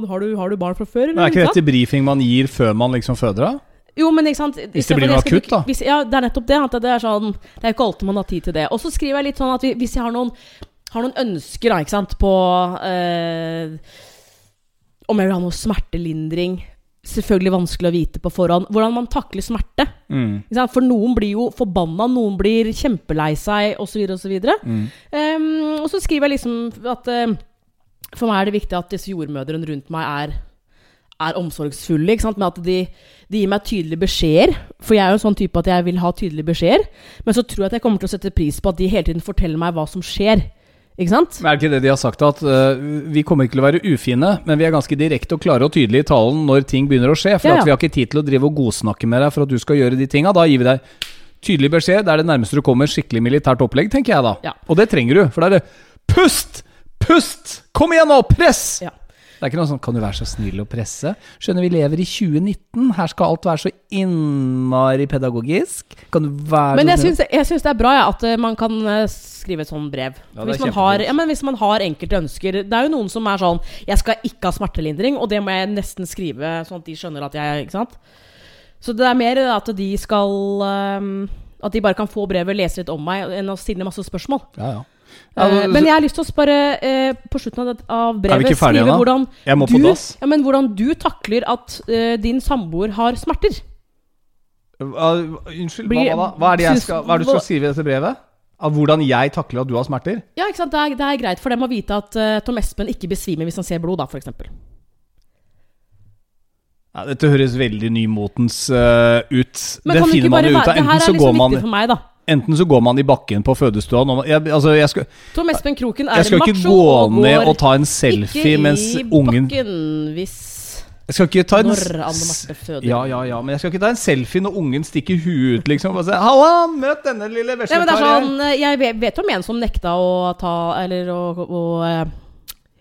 har du, har du barn fra før, Men er ikke dette briefing man gir før man liksom føder, da? Jo, men ikke sant Hvis det blir noe akutt, da. Hvis, ja, det er nettopp det. Det er sånn Det er ikke alltid man har tid til det. Og så skriver jeg litt sånn at vi, hvis jeg har noen, har noen ønsker, da, ikke sant, på eh, Om jeg vil ha noe smertelindring. Selvfølgelig vanskelig å vite på forhånd. Hvordan man takler smerte. Mm. For noen blir jo forbanna, noen blir kjempelei seg, osv., osv. Mm. Um, og så skriver jeg liksom at uh, for meg er det viktig at disse jordmødrene rundt meg er, er omsorgsfulle. Med at de, de gir meg tydelige beskjeder. For jeg er jo en sånn type at jeg vil ha tydelige beskjeder. Men så tror jeg at jeg kommer til å sette pris på at de hele tiden forteller meg hva som skjer. Ikke sant? Men er det ikke det de har sagt, at uh, vi kommer ikke til å være ufine, men vi er ganske direkte og klare og tydelige i talen når ting begynner å skje? For Ja, ja. at vi har ikke tid til å drive og godsnakke med deg for at du skal gjøre de tinga. Da gir vi deg Tydelig beskjed, det er det nærmeste du kommer skikkelig militært opplegg, tenker jeg da. Ja. Og det trenger du, for det er det Pust! Pust! Kom igjen nå, press! Ja. Det er ikke noe sånn 'kan du være så snill å presse'? Skjønner vi lever i 2019, her skal alt være så innmari pedagogisk. Kan du være Men jeg syns, jeg syns det er bra ja, at eh, man kan eh, skrive et sånt brev. Ja, hvis, man har, ja, men hvis man har enkelte ønsker Det er jo noen som er sånn 'Jeg skal ikke ha smertelindring', og det må jeg nesten skrive sånn at de skjønner at jeg Ikke sant? Så det er mer at de skal um, At de bare kan få brevet, lese litt om meg, enn å stille masse spørsmål. Ja, ja. Eh, Ja, men jeg har lyst til å spørre uh, på slutten av, det, av brevet skrive hvordan du, ja, men hvordan du takler at uh, din samboer har smerter. Unnskyld, Blir- hva, hva, hva er det jeg skal, hva er det du skal skrive i dette brevet? Av hvordan jeg takler at du har smerter? Ja, ikke sant? Det er, det er greit for dem å vite at eh, Tom Espen ikke besvimer hvis han ser blod, da, f.eks. Ja, dette høres veldig nymotens eh, ut. Men det finner man bare jo ut går man Det her Enten er så, går liksom man, viktig for meg, da. Enten så går man i bakken på fødestua jeg, altså, jeg, skal, Tom Espen Kroken er jeg skal ikke gå ned og ta en selfie ikke mens i ungen bakken hvis Jeg skal ikke ta en Når Anne Marte føder. Ja, ja, ja, men jeg skal ikke ta en selfie når ungen stikker huet ut, liksom. Og si 'Halla, møt denne lille det er sånn, eh, Jeg vet, om en som nekta å ta Eller å, å, å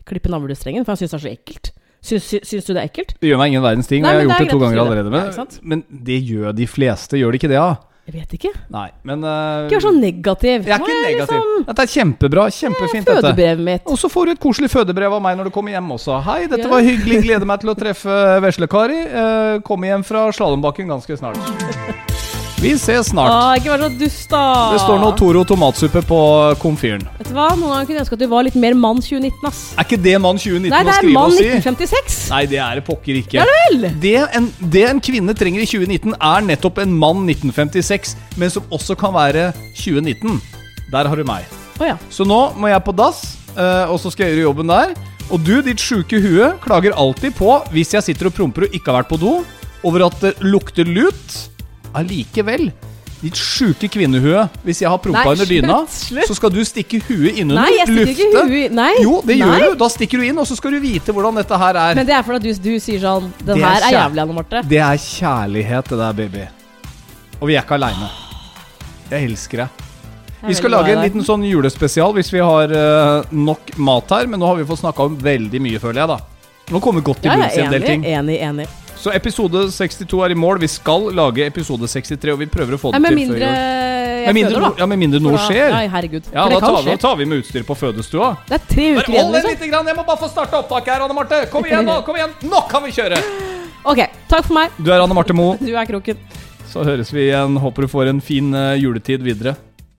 klippe navlestrengen, for han syns det er så ekkelt. Syns, syns du det er ekkelt? Det gjør meg ingen verdens ting. Nei, jeg har gjort det to er ganger det. allerede. Men, ikke men det gjør de fleste, gjør de ikke det? Ja? Jeg vet ikke. Nei, men uh, Ikke vær så negativ. Jeg er ikke negativ. Liksom, Dette er kjempebra. Kjempefint, dette. fødebrevet mitt. Og så får du et koselig fødebrev av meg når du kommer hjem også. Hei, dette Ja. var hyggelig. Gleder meg til å treffe Vesle-Kari. Uh, Kommer hjem fra slalåmbakken ganske snart. <laughs> Vi ses snart. Åh, ikke vær så dust, da. Det står nå Toro tomatsuppe på komfyren. Vet du hva? Noen ganger kunne jeg ønske at du var litt mer mann 2019, ass. Er ikke det mann 2019 Nei, det å er skrive mann og si? 1956. Nei, det er det pokker ikke. Ja vel! Det en, det en kvinne trenger i 2019, er nettopp en mann 1956, men som også kan være 2019. Der har du meg. Oh, ja. Så nå må jeg på dass, eh, og så skal jeg gjøre jobben der. Og du, ditt sjuke hue, klager alltid på, hvis jeg sitter og promper og ikke har vært på do, over at det lukter lut. Allikevel, ditt sjuke kvinnehue, hvis jeg har prompa Nei, under dyna, slutt, så skal du stikke huet innunder, Nei, jeg stikker lufte. ikke huet Nei. Jo, det Nei. gjør du. Da stikker du inn, og så skal du vite hvordan dette her er. Men det er fordi du, du sier sånn Den er her er jævlig, Anne Marte. Det er kjærlighet, det der, baby. Og vi er ikke aleine. Jeg elsker deg. Vi skal lage en liten sånn julespesial hvis vi har uh, nok mat her, men nå har vi fått snakka om veldig mye, føler jeg, da. Nå kommer vi godt til Ja, bunns i en del ting. enig, enig. Så episode 62 er i mål. Vi skal lage episode 63, og vi prøver å få det med til mindre før jul. Med mindre, føder, ja, med mindre noe da- skjer. Nei, herregud. Ja, da tar, vi, da tar vi med utstyr på fødestua. Det er tre uker igjen, hold den liksom. litt, grann. jeg må bare få starte opptaket her, Anne Marte. Kom igjen, nå! kom igjen Nå kan vi kjøre! Ok, takk for meg. Du er Anne Marte Moe. <laughs> Du er kroken. Så høres vi igjen. Håper du får en fin uh, juletid videre.